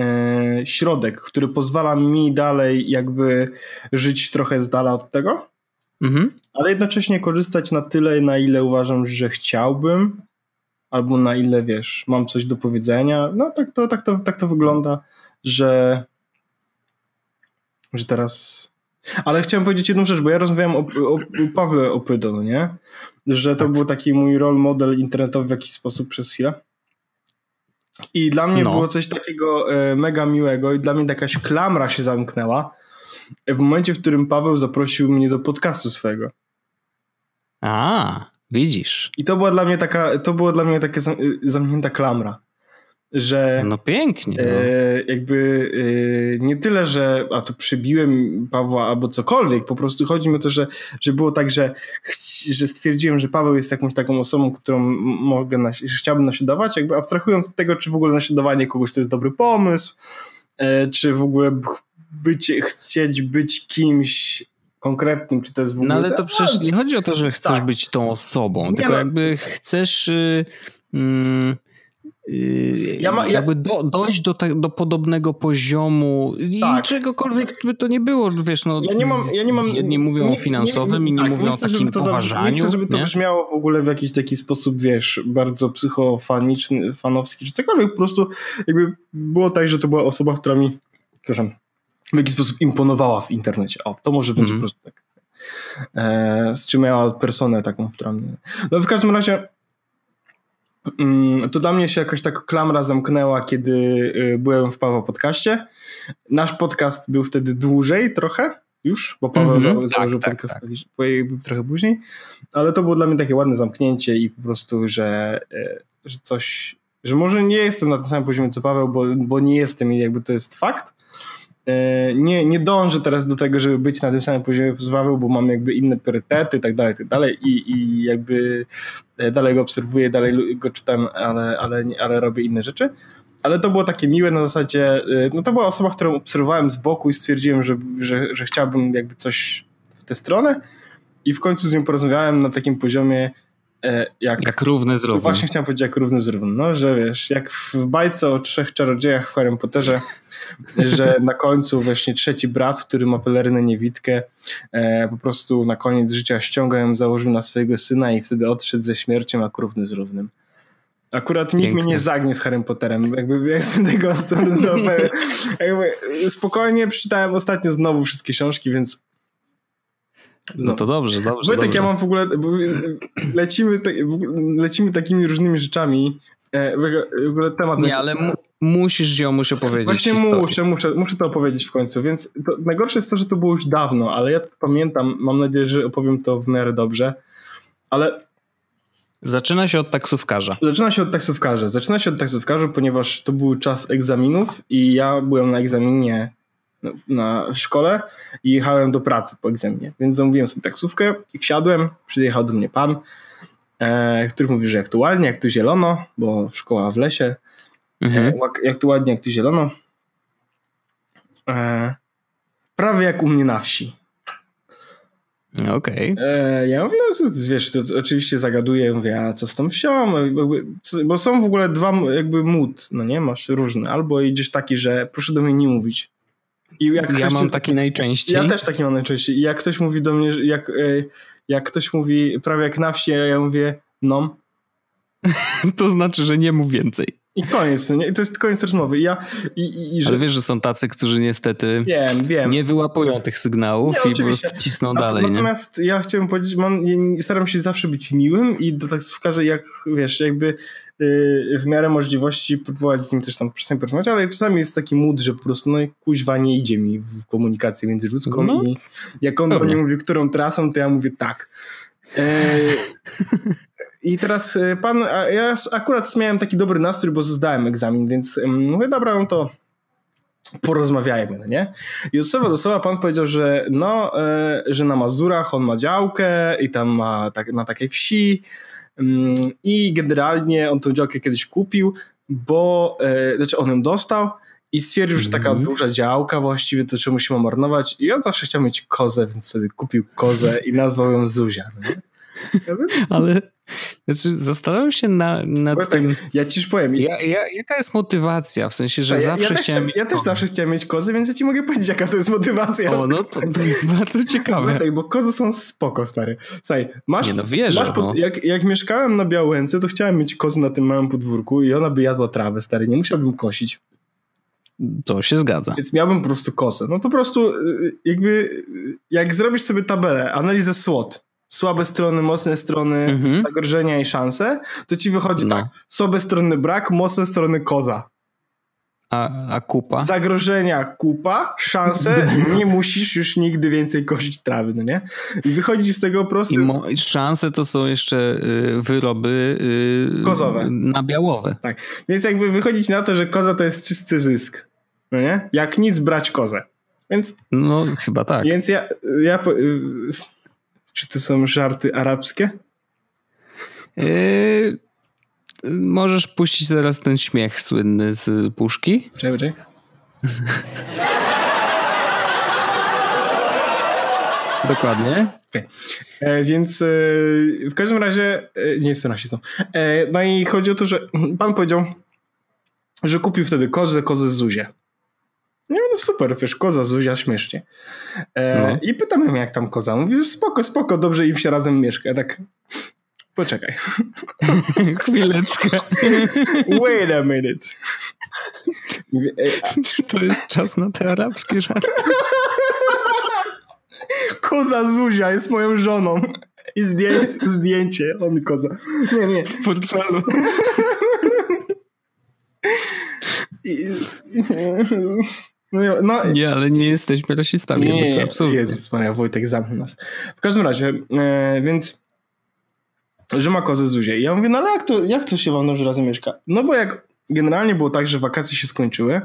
e, środek, który pozwala mi dalej jakby żyć trochę z dala od tego, mhm. ale jednocześnie korzystać na tyle, na ile uważam, że chciałbym, albo na ile wiesz, mam coś do powiedzenia. No tak to, tak to, tak to wygląda, że, że teraz. Ale chciałem powiedzieć jedną rzecz, bo ja rozmawiałem o, o, o Pawle Opydo, no nie? Że to tak. był taki mój role model internetowy w jakiś sposób przez chwilę. I dla mnie no. było coś takiego e, mega miłego i dla mnie jakaś klamra się zamknęła w momencie, w którym Paweł zaprosił mnie do podcastu swojego. A, widzisz. I to była dla mnie taka, to była dla mnie taka zamknięta klamra że. No pięknie. No. E, jakby e, nie tyle, że a to przybiłem Pawła albo cokolwiek, po prostu chodzi mi o to, że, że było tak, że, że stwierdziłem, że Paweł jest jakąś taką osobą, którą mogę nas, chciałbym naśladować, jakby abstrahując od tego, czy w ogóle naśladowanie kogoś to jest dobry pomysł, e, czy w ogóle być, chcieć być kimś konkretnym, czy to jest w ogóle... No ale to przecież nie chodzi o to, że chcesz tak. być tą osobą, nie tylko no. jakby chcesz... Yy, yy, ja ma, ja... jakby do, dojść do, ta, do podobnego poziomu tak. i czegokolwiek by to nie było, wiesz, no, ja nie mam, ja nie mam, jedni mówią nie, o finansowym, inni tak, mówią o takim poważaniu. Nie chcę, żeby to brzmiało w ogóle w jakiś taki sposób, wiesz, bardzo psychofaniczny, fanowski, czy cokolwiek, po prostu jakby było tak, że to była osoba, która mi, przepraszam, w jakiś sposób imponowała w internecie. O, to może będzie mm. po prostu tak. E, z czym miała personę taką, która mnie... No w każdym razie Mm, to dla mnie się jakaś tak klamra zamknęła, kiedy y, byłem w Paweł podcaście. Nasz podcast był wtedy dłużej trochę już, bo Paweł mm -hmm, założył tak, podcast tak, tak. trochę później, ale to było dla mnie takie ładne zamknięcie i po prostu, że, y, że coś, że może nie jestem na tym samym poziomie co Paweł, bo, bo nie jestem i jakby to jest fakt, nie, nie dążę teraz do tego, żeby być na tym samym poziomie z Paweł, bo mam jakby inne priorytety i tak dalej, tak dalej i, i jakby e, dalej go obserwuję, dalej go czytam, ale, ale, ale robię inne rzeczy. Ale to było takie miłe na zasadzie, e, no to była osoba, którą obserwowałem z boku i stwierdziłem, że, że, że chciałbym jakby coś w tę stronę i w końcu z nią porozmawiałem na takim poziomie jak, jak równy z równym. Właśnie chciałem powiedzieć jak równy z równym. No, że wiesz, jak w bajce o trzech czarodziejach w Harry Potterze że na końcu właśnie trzeci brat, który ma pelerynę niewidkę, e, po prostu na koniec życia ściąga ją, założył na swojego syna i wtedy odszedł ze śmiercią jak równy z równym. Akurat nikt Pięknie. mnie nie zagnie z Harry Potterem. Jakby jestem tego znowu. jakby spokojnie przeczytałem ostatnio znowu wszystkie książki, więc. No, no to dobrze, dobrze. Wojtek, dobrze. ja mam w ogóle. Lecimy, lecimy takimi różnymi rzeczami. E, w ogóle temat. Nie, ale musisz ją muszę powiedzieć. Właśnie historię. muszę, muszę, muszę to opowiedzieć w końcu. Więc to, najgorsze jest to, że to było już dawno, ale ja to pamiętam. Mam nadzieję, że opowiem to w miarę dobrze. Ale. Zaczyna się od taksówkarza. Zaczyna się od taksówkarza. Zaczyna się od taksówkarza, ponieważ to był czas egzaminów i ja byłem na egzaminie na, w szkole i jechałem do pracy po egzaminie. Więc zamówiłem sobie taksówkę i wsiadłem. Przyjechał do mnie pan e, który mówi, że jak tu ładnie, jak tu zielono, bo szkoła w lesie, mhm. e, jak tu ładnie, jak tu zielono. E, prawie jak u mnie na wsi. Okej. Okay. E, ja mówię, no, wiesz, to, to oczywiście zagaduję, mówię, a co z tą wsią? Bo są w ogóle dwa jakby mód, no nie, masz różne. Albo idziesz taki, że proszę do mnie nie mówić. I jak ja mam taki najczęściej. Ja też taki mam najczęściej. I jak ktoś mówi do mnie, jak, e, jak ktoś mówi prawie jak na wsi, ja mówię no. to znaczy, że nie mów więcej. I koniec, nie? I to jest koniec rozmowy. I ja, i, i, że... Ale wiesz, że są tacy, którzy niestety wiem, wiem. nie wyłapują tych sygnałów nie, i oczywiście. po prostu cisną dalej. Natomiast nie? ja chciałem powiedzieć, mam, staram się zawsze być miłym i do taksówkarza jak, wiesz, jakby yy, w miarę możliwości próbować z nim też tam czasami porozmawiać, ale czasami jest taki mód, że po prostu no kuźwa nie idzie mi w komunikację międzyludzką no, i jak on do mnie mówi, którą trasą, to ja mówię tak. Yy, I teraz y, pan, ja akurat miałem taki dobry nastrój, bo zdałem egzamin, więc mówię, dobra, no to porozmawiajmy, no nie? I od słowa do słowa pan powiedział, że no, e, że na Mazurach on ma działkę i tam ma tak, na takiej wsi I generalnie on tą działkę kiedyś kupił, bo, e, znaczy on ją dostał i stwierdził, że taka -hmm. duża działka właściwie to czemu się ma marnować i on zawsze chciał mieć kozę, więc sobie kupił kozę i nazwał ją Zuzia. No Ale znaczy, zastanawiam się na, nad tak, tym. Ja ci już powiem. Ja, ja, jaka jest motywacja? W sensie, że ja, zawsze ja też chciałem. Ja też zawsze chciałem mieć kozy, więc ja ci mogę powiedzieć, jaka to jest motywacja. O, no to, to jest bardzo ciekawe. tak, bo kozy są spoko, stary. Słuchaj, masz. Nie, no wierzę, masz pod, no. jak, jak mieszkałem na Białęce, to chciałem mieć kozy na tym małym podwórku i ona by jadła trawę, stary. Nie musiałbym kosić. To się zgadza. Więc miałbym po prostu kosę. No po prostu, y, jakby, jak zrobisz sobie tabelę, analizę SWOT, słabe strony, mocne strony, mhm. zagrożenia i szanse, to ci wychodzi no. tak. Słabe strony brak, mocne strony koza. A, a kupa? Zagrożenia kupa, szanse nie musisz już nigdy więcej kosić trawy, no nie? I wychodzi z tego po prostu... I szanse to są jeszcze y, wyroby y, kozowe. Nabiałowe. Tak, więc jakby wychodzić na to, że koza to jest czysty zysk, no nie? Jak nic brać kozę. Więc... No chyba tak. Więc ja... ja y, czy to są żarty arabskie? Yy, możesz puścić teraz ten śmiech słynny z puszki? Czekaj, czekaj. Dokładnie. Okay. E, więc e, w każdym razie e, nie jestem rasistą. E, no i chodzi o to, że pan powiedział, że kupił wtedy kozę, kozę Zuzie. Nie, no super, wiesz, koza Zuzia śmiesznie. E, no. I pytam ją, jak tam koza. Mówi, że spoko, spoko, dobrze im się razem mieszka. Tak, poczekaj. Chwileczkę. Wait a minute. Mówię, Czy to jest czas na te arabskie żarty? Koza Zuzia jest moją żoną. I zdję zdjęcie. O mi koza. Nie, nie. W portfelu. I, i, no, no, nie, ale nie jesteśmy rasistami. Nie, nie, absolutnie. Jezus Maria, Wojtek zamknął nas. W każdym razie, e, więc że ma kozę Zuzie. I ja mówię, no ale jak to, jak to się wam dobrze razem mieszka? No bo jak generalnie było tak, że wakacje się skończyły,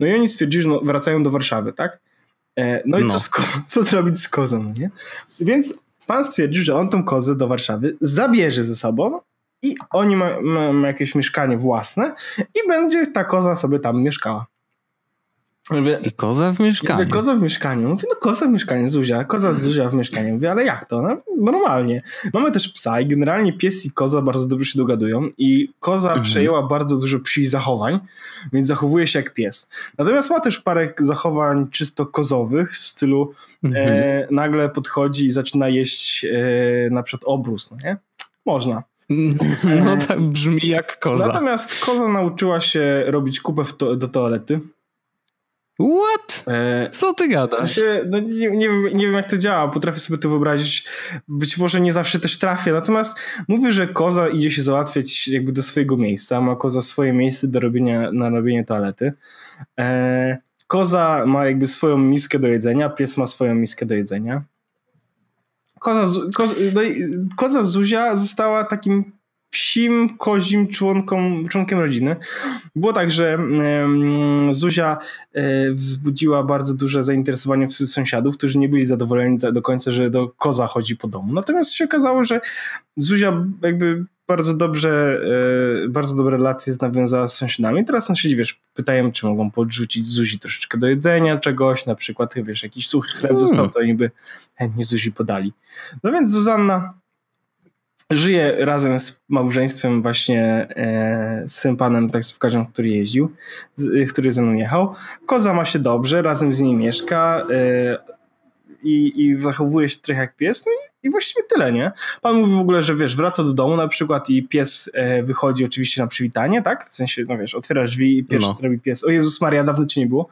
no i oni stwierdzili, że no, wracają do Warszawy, tak? E, no i no. Co, co zrobić z kozą, no nie? Więc pan stwierdził, że on tą kozę do Warszawy zabierze ze sobą i oni mają ma, ma jakieś mieszkanie własne i będzie ta koza sobie tam mieszkała. Mówię, I koza w mieszkaniu. Mówię, koza w mieszkaniu. Mówię, no koza w mieszkaniu, Zuzia, koza Zuzia w mieszkaniu. Mówię, ale jak to? No, normalnie. Mamy też psa i generalnie pies i koza bardzo dobrze się dogadują i koza mhm. przejęła bardzo dużo psich zachowań, więc zachowuje się jak pies. Natomiast ma też parę zachowań czysto kozowych w stylu mhm. e, nagle podchodzi i zaczyna jeść e, na przykład obrus, no nie? Można. No tak brzmi jak koza. Natomiast koza nauczyła się robić kupę to, do toalety. What? E, Co ty gadasz? No nie, nie, wiem, nie wiem jak to działa, potrafię sobie to wyobrazić. Być może nie zawsze też trafię, natomiast mówię, że koza idzie się załatwiać jakby do swojego miejsca, ma koza swoje miejsce do robienia, na robienie toalety. E, koza ma jakby swoją miskę do jedzenia, pies ma swoją miskę do jedzenia. Koza, koza, no koza Zuzia została takim psim, kozim członkom, członkiem rodziny. Było tak, że Zuzia e, wzbudziła bardzo duże zainteresowanie wśród sąsiadów, którzy nie byli zadowoleni do końca, że do koza chodzi po domu. Natomiast się okazało, że Zuzia jakby bardzo dobrze, e, bardzo dobre relacje nawiązała z sąsiadami. Teraz sąsiedzi, wiesz, pytają, czy mogą podrzucić Zuzi troszeczkę do jedzenia czegoś, na przykład, wiesz, jakiś suchy chleb hmm. został, to niby chętnie Zuzi podali. No więc Zuzanna żyje razem z małżeństwem właśnie e, z tym panem taksówkarzem, który jeździł, z, który ze mną jechał. Koza ma się dobrze, razem z niej mieszka e, i, i zachowuje się trochę jak pies, no i, i, właściwie tyle, nie? Pan mówi w ogóle, że wiesz, wraca do domu na przykład i pies e, wychodzi oczywiście na przywitanie, tak? W sensie, no wiesz, otwiera drzwi i pierwszy no. robi pies. O Jezus Maria, dawno cię nie było.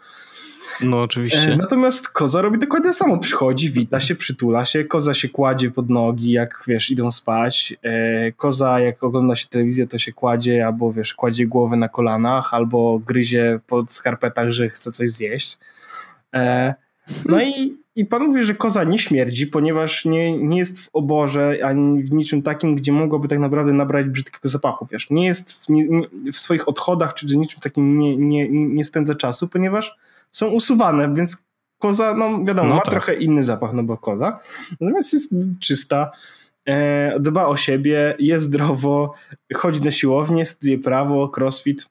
No oczywiście. E, natomiast koza robi dokładnie samo. Przychodzi, wita się, przytula się, koza się kładzie pod nogi, jak wiesz, idą spać. E, koza, jak ogląda się telewizję, to się kładzie, albo wiesz, kładzie głowę na kolanach, albo gryzie pod skarpetach, że chce coś zjeść. E, no i, i pan mówi, że koza nie śmierdzi, ponieważ nie, nie jest w oborze ani w niczym takim, gdzie mogłoby tak naprawdę nabrać brzydkiego zapachu. Wiesz, nie jest w, nie, w swoich odchodach czy niczym takim nie, nie, nie spędza czasu, ponieważ są usuwane, więc koza, no wiadomo, no ma tak. trochę inny zapach, no bo koza. Natomiast jest czysta, e, dba o siebie, jest zdrowo, chodzi na siłownię, studiuje prawo, crossfit.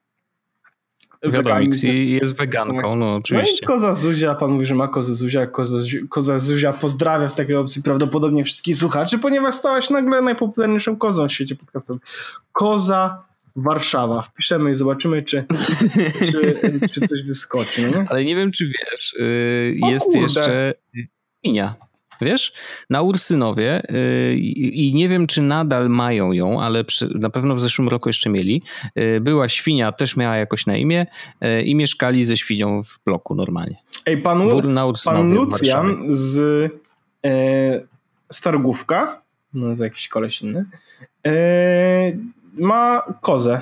Wiadomo, i jest weganką, no oczywiście. No i koza Zuzia, pan mówi, że ma kozę Zuzia, koza, koza Zuzia pozdrawia w takiej opcji prawdopodobnie wszystkich słuchaczy, ponieważ stałaś nagle najpopularniejszą kozą w świecie podcastowym. Koza Warszawa. Wpiszemy i zobaczymy, czy, czy, czy coś wyskoczy. No nie? Ale nie wiem, czy wiesz, yy, jest kurde. jeszcze Inia. Wiesz, na Ursynowie yy, i nie wiem, czy nadal mają ją, ale przy, na pewno w zeszłym roku jeszcze mieli. Yy, była świnia, też miała jakoś na imię yy, i mieszkali ze świnią w bloku normalnie. Ej, panu, pan Lucjan z e, Stargówka, no z jakiś koleś inny, e, ma kozę.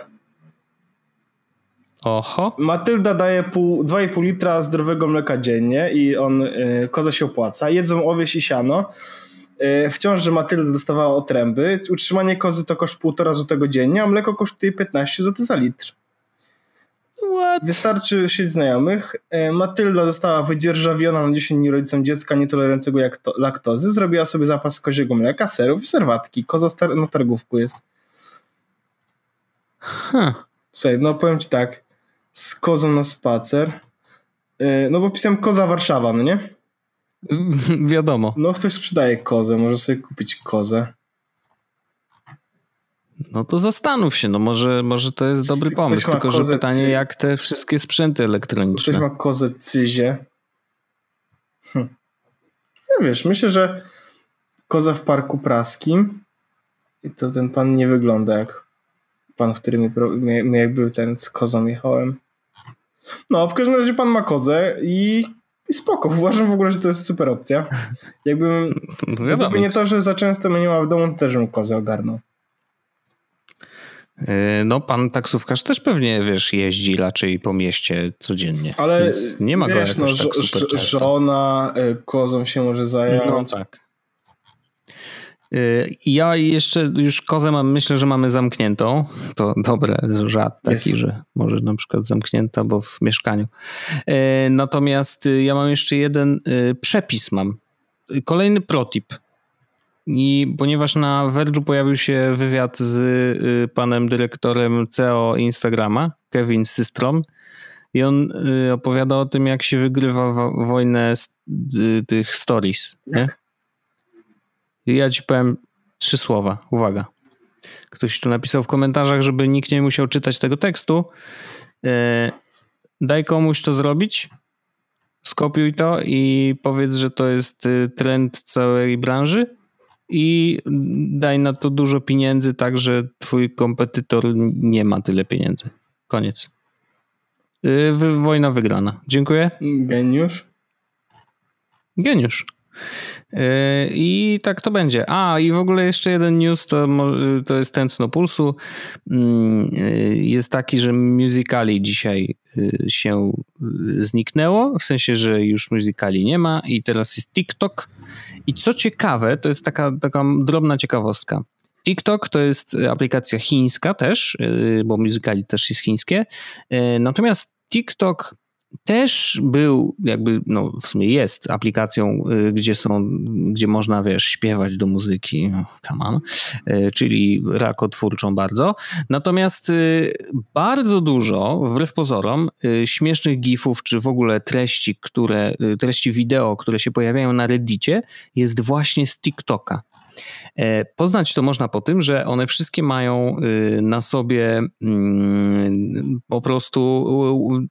Oho. Matylda daje 2,5 litra zdrowego mleka dziennie i on, y, koza się opłaca. Jedzą owieś i siano. Y, wciąż, że Matylda dostawała otręby. Utrzymanie kozy to koszt 1,5 złotego dziennie, a mleko kosztuje 15 zł za litr. What? Wystarczy sieć znajomych. Y, Matylda została wydzierżawiona na 10 dni rodzicom dziecka nietolerującego laktozy. Zrobiła sobie zapas koziego mleka, serów i serwatki. Koza na targówku jest. Huh. Słuchaj, no powiem ci tak z kozą na spacer. E, no bo pisałem koza Warszawa, no nie? Wiadomo. No ktoś sprzedaje kozę, może sobie kupić kozę. No to zastanów się, no może, może to jest dobry ktoś pomysł, tylko że pytanie cy... jak te wszystkie sprzęty elektroniczne. Ktoś ma kozę cyzie. Hm. No wiesz, myślę, że koza w parku praskim i to ten pan nie wygląda jak pan, w którym my, my jakby ten z kozą jechałem. No, w każdym razie pan ma kozę i, i spoko. Uważam w ogóle, że to jest super opcja. Jakbym, no gdyby nie to, że za często mnie nie ma w domu, to też bym kozę ogarnął. E, no, pan taksówkarz też pewnie, wiesz, jeździ raczej po mieście codziennie. Ale nie ma wiesz, go jakoś no, tak super. Żona e, kozą się może zająć. No tak. Y, ja jeszcze już kozę mam, myślę, że mamy zamkniętą. To dobre, żart taki, yes. że może na przykład zamknięta, bo w mieszkaniu. Y, natomiast y, ja mam jeszcze jeden przepis mam. Kolejny protip. I ponieważ na Verge'u pojawił się wywiad z panem dyrektorem CEO Instagrama, Kevin Systrom, i on opowiada o tym, jak się wygrywa wojnę tych stories. Nie? Ja ci powiem trzy słowa. Uwaga. Ktoś tu napisał w komentarzach, żeby nikt nie musiał czytać tego tekstu. E, daj komuś to zrobić, skopiuj to i powiedz, że to jest y, trend całej branży i daj na to dużo pieniędzy, tak że twój kompetytor nie ma tyle pieniędzy. Koniec. Y, wojna wygrana. Dziękuję. Geniusz. Geniusz. Yy, I tak to będzie. A, i w ogóle jeszcze jeden news, to, to jest tętno pulsu. Mm, yy, jest taki, że musicali dzisiaj yy, się zniknęło, w sensie, że już musicali nie ma i teraz jest TikTok. I co ciekawe, to jest taka, taka drobna ciekawostka. TikTok to jest aplikacja chińska też, bo musicali też jest chińskie. Natomiast TikTok też był jakby, no w sumie jest aplikacją, y, gdzie są, gdzie można, wiesz, śpiewać do muzyki, come on, y, czyli rakotwórczą bardzo. Natomiast y, bardzo dużo, wbrew pozorom, śmiesznych gifów, czy w ogóle treści, które, treści wideo, które się pojawiają na Reddicie, jest właśnie z TikToka. E, poznać to można po tym, że one wszystkie mają y, na sobie mm, po prostu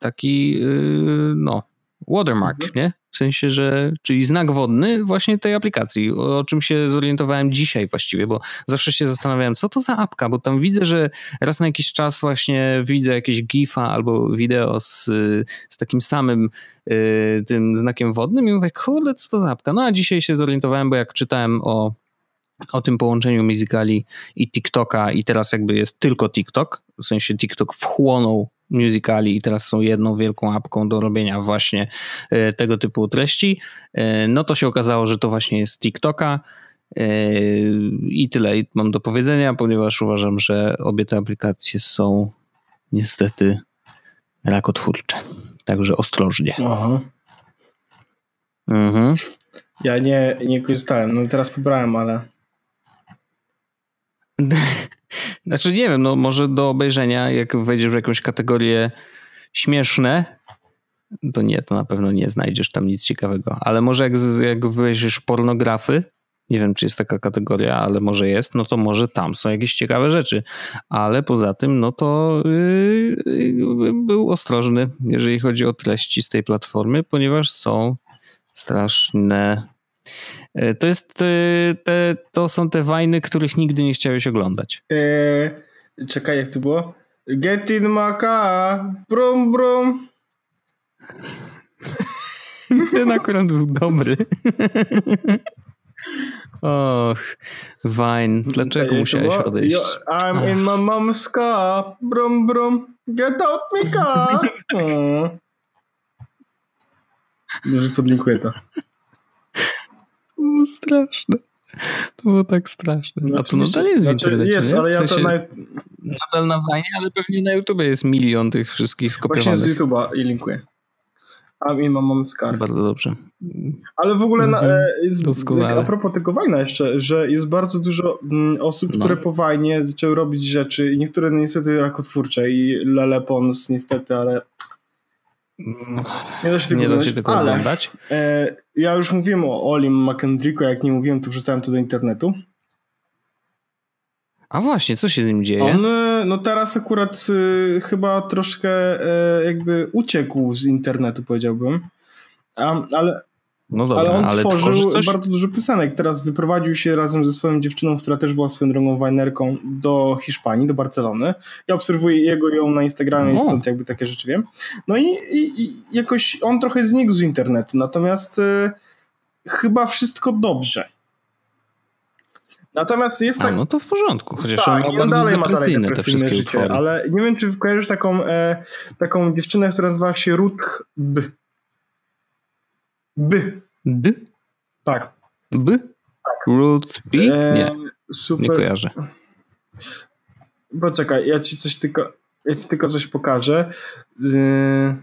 taki y, no, watermark, mhm. nie? W sensie, że, czyli znak wodny właśnie tej aplikacji, o czym się zorientowałem dzisiaj właściwie, bo zawsze się zastanawiałem, co to za apka, bo tam widzę, że raz na jakiś czas właśnie widzę jakieś gifa albo wideo z, z takim samym y, tym znakiem wodnym i mówię, kurde, co to za apka? No a dzisiaj się zorientowałem, bo jak czytałem o o tym połączeniu musicali i TikToka i teraz jakby jest tylko TikTok, w sensie TikTok wchłonął musicali i teraz są jedną wielką apką do robienia właśnie e, tego typu treści, e, no to się okazało, że to właśnie jest TikToka e, i tyle mam do powiedzenia, ponieważ uważam, że obie te aplikacje są niestety rakotwórcze. Także ostrożnie. Aha. Mhm. Ja nie, nie korzystałem, no teraz pobrałem, ale Znaczy nie wiem, no może do obejrzenia, jak wejdziesz w jakąś kategorię śmieszne, to nie, to na pewno nie znajdziesz tam nic ciekawego. Ale może jak, jak wejdziesz pornografy, nie wiem, czy jest taka kategoria, ale może jest, no to może tam są jakieś ciekawe rzeczy. Ale poza tym, no to yy, yy, był ostrożny, jeżeli chodzi o treści z tej platformy, ponieważ są straszne. Yy, to jest yy, te, to są te wajny, których nigdy nie chciałeś oglądać. Eee, czekaj, jak to było? Get in my car, brum brum. Ten akurat był dobry. Och, Vine, dlaczego musiałeś odejść? I'm in my mom's car, brum brum, get out my car. Może podlinkuję to. To było straszne. To było tak straszne. No, A to nadal jest w znaczy, internecie, Jest, nie? ale ja w sensie, to... Na... Nadal na Vine, ale pewnie na YouTube jest milion tych wszystkich skopiowanych. Właśnie z YouTube'a i linkuję. A i mam, mam skarb. Bardzo dobrze. Ale w ogóle na, mhm. e, jest, a propos tego wajna jeszcze, że jest bardzo dużo mm, osób, no. które po wajnie zaczęły robić rzeczy i niektóre niestety rakotwórcze i Lele Pons niestety, ale nie da się tego, nie da się tego oglądać. E, ja już mówiłem o Olim McKendricku, jak nie mówiłem, to wrzucałem to do internetu. A właśnie, co się z nim dzieje? On e, no teraz akurat y, chyba troszkę y, jakby uciekł z internetu, powiedziałbym. A, ale, no dobra, ale on ale tworzył bardzo dużo piosenek. Teraz wyprowadził się razem ze swoją dziewczyną, która też była swoją drogą wajnerką do Hiszpanii, do Barcelony. Ja obserwuję jego ją na Instagramie i stąd jakby takie rzeczy wiem. No i, i, i jakoś on trochę znikł z internetu, natomiast y, chyba wszystko dobrze. Natomiast jest tak... A, no to w porządku, chociaż tak, on, on dalej ma dalej depresyjne życie, utwory. ale nie wiem, czy kojarzysz taką, e, taką dziewczynę, która nazywa się Ruth B. B. D? Tak. B? Tak. Ruth B? E, nie, super. nie kojarzę. Poczekaj, ja ci coś tylko, ja ci tylko coś pokażę. E,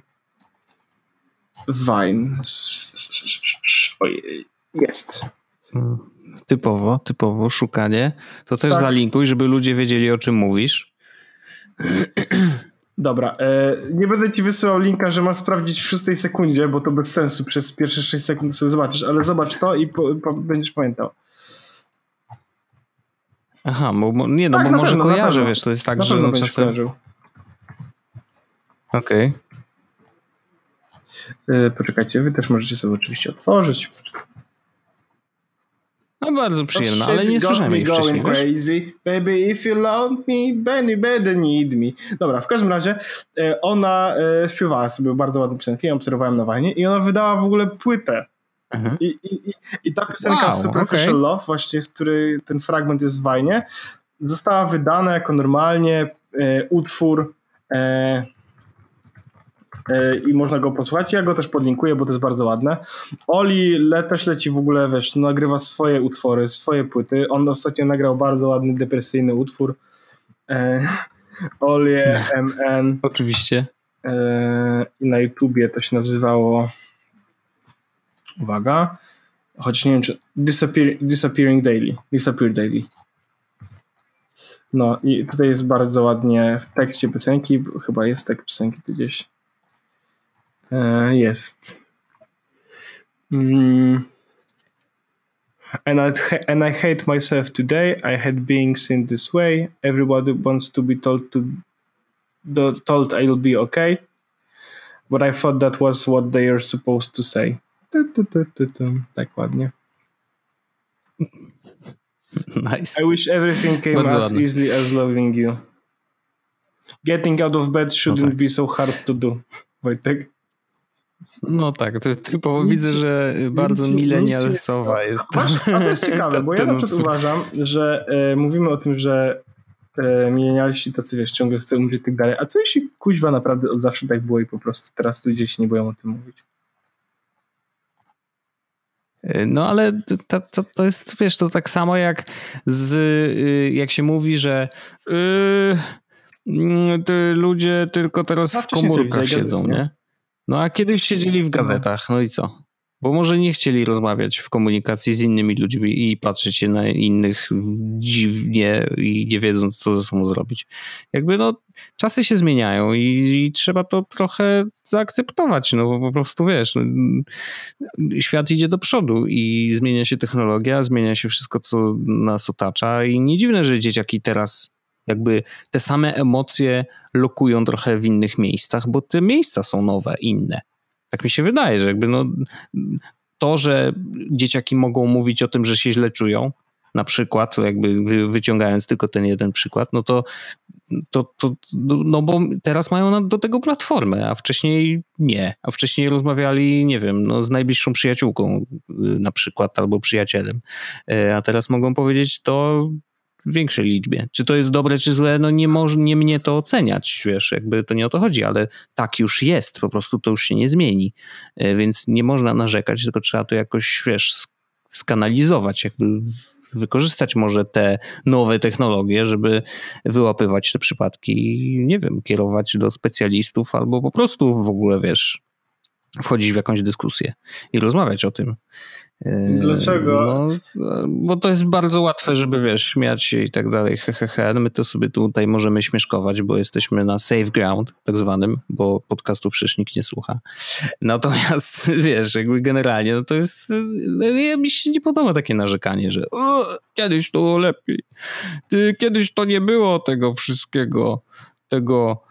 Vine. Ojej, jest. Hmm. Typowo, typowo, szukanie. To też tak. zalinkuj, żeby ludzie wiedzieli, o czym mówisz. Dobra, e, nie będę ci wysyłał linka, że masz sprawdzić w szóstej sekundzie, bo to bez sensu, przez pierwsze 6 sekund sobie zobaczysz, ale zobacz to i po, po, będziesz pamiętał. Aha, bo, nie no, tak, bo może pewno, kojarzę, wiesz, to jest tak, na że no czasem... Okej. Okay. E, poczekajcie, wy też możecie sobie oczywiście otworzyć. No bardzo przyjemna, ale nie słyszałem jej wcześniej. crazy. Baby, if you love me, Benny better need me. Dobra, w każdym razie e, ona e, śpiewała sobie bardzo ładne piosenki, ja obserwowałem na Wajnie i ona wydała w ogóle płytę. Mhm. I, i, i, ta piosenka wow, Superficial okay. Love, właśnie z której ten fragment jest w Wajnie, została wydana jako normalnie e, utwór E, i można go posłuchać. Ja go też podlinkuję, bo to jest bardzo ładne. Oli le, też leci w ogóle, wiesz, nagrywa swoje utwory, swoje płyty. On ostatnio nagrał bardzo ładny, depresyjny utwór. E, Oli MN. Oczywiście. E, I na YouTubie to się nazywało uwaga, choć nie wiem czy Disappear, Disappearing Daily. Disappear Daily. No i tutaj jest bardzo ładnie w tekście piosenki, chyba jest tekst piosenki tu gdzieś. E, jest. Mm. And I, and I hate myself today. I hate being seen this way. Everybody wants to be told to told I'll be okay. But I thought that was what they are supposed to say. Tak ładnie. Nice. I wish everything came Bardzo as ładne. easily as loving you. Getting out of bed shouldn't no tak. be so hard to do. Wojtek. No tak, to typowo nic, widzę, że bardzo milenialsowa jest. A to jest ciekawe, bo ja na przykład uważam, że e, mówimy o tym, że e, milenialsi tacy wiesz, ciągle chcą umrzeć i tak dalej, a co jeśli kuźwa naprawdę od zawsze tak było i po prostu teraz ludzie się nie boją o tym mówić? E, no ale to, to, to jest, wiesz, to tak samo jak z, y, jak się mówi, że yy, ludzie tylko teraz w komórkach siedzą, nie? No a kiedyś siedzieli w gazetach, no i co? Bo może nie chcieli rozmawiać w komunikacji z innymi ludźmi i patrzeć się na innych dziwnie i nie wiedząc, co ze sobą zrobić. Jakby no, czasy się zmieniają i, i trzeba to trochę zaakceptować, no bo po prostu wiesz, no, świat idzie do przodu i zmienia się technologia, zmienia się wszystko, co nas otacza i nie dziwne, że dzieciaki teraz jakby te same emocje lokują trochę w innych miejscach, bo te miejsca są nowe, inne. Tak mi się wydaje, że jakby no, to, że dzieciaki mogą mówić o tym, że się źle czują, na przykład, jakby wyciągając tylko ten jeden przykład, no to, to, to no bo teraz mają do tego platformę, a wcześniej nie. A wcześniej rozmawiali, nie wiem, no z najbliższą przyjaciółką y, na przykład albo przyjacielem. E, a teraz mogą powiedzieć to większej liczbie. Czy to jest dobre, czy złe, no nie, może, nie mnie to oceniać, wiesz, jakby to nie o to chodzi, ale tak już jest, po prostu to już się nie zmieni, e, więc nie można narzekać, tylko trzeba to jakoś, wiesz, skanalizować, jakby wykorzystać może te nowe technologie, żeby wyłapywać te przypadki i nie wiem, kierować do specjalistów albo po prostu w ogóle, wiesz, wchodzić w jakąś dyskusję i rozmawiać o tym. Dlaczego? No, bo to jest bardzo łatwe, żeby wiesz, śmiać się i tak dalej, hehehe. My to sobie tutaj możemy śmieszkować, bo jesteśmy na safe ground, tak zwanym, bo podcastu przecież nikt nie słucha. Natomiast wiesz, jakby generalnie, no to jest, no, mi się nie podoba takie narzekanie, że kiedyś to lepiej, kiedyś to nie było tego wszystkiego, tego yy,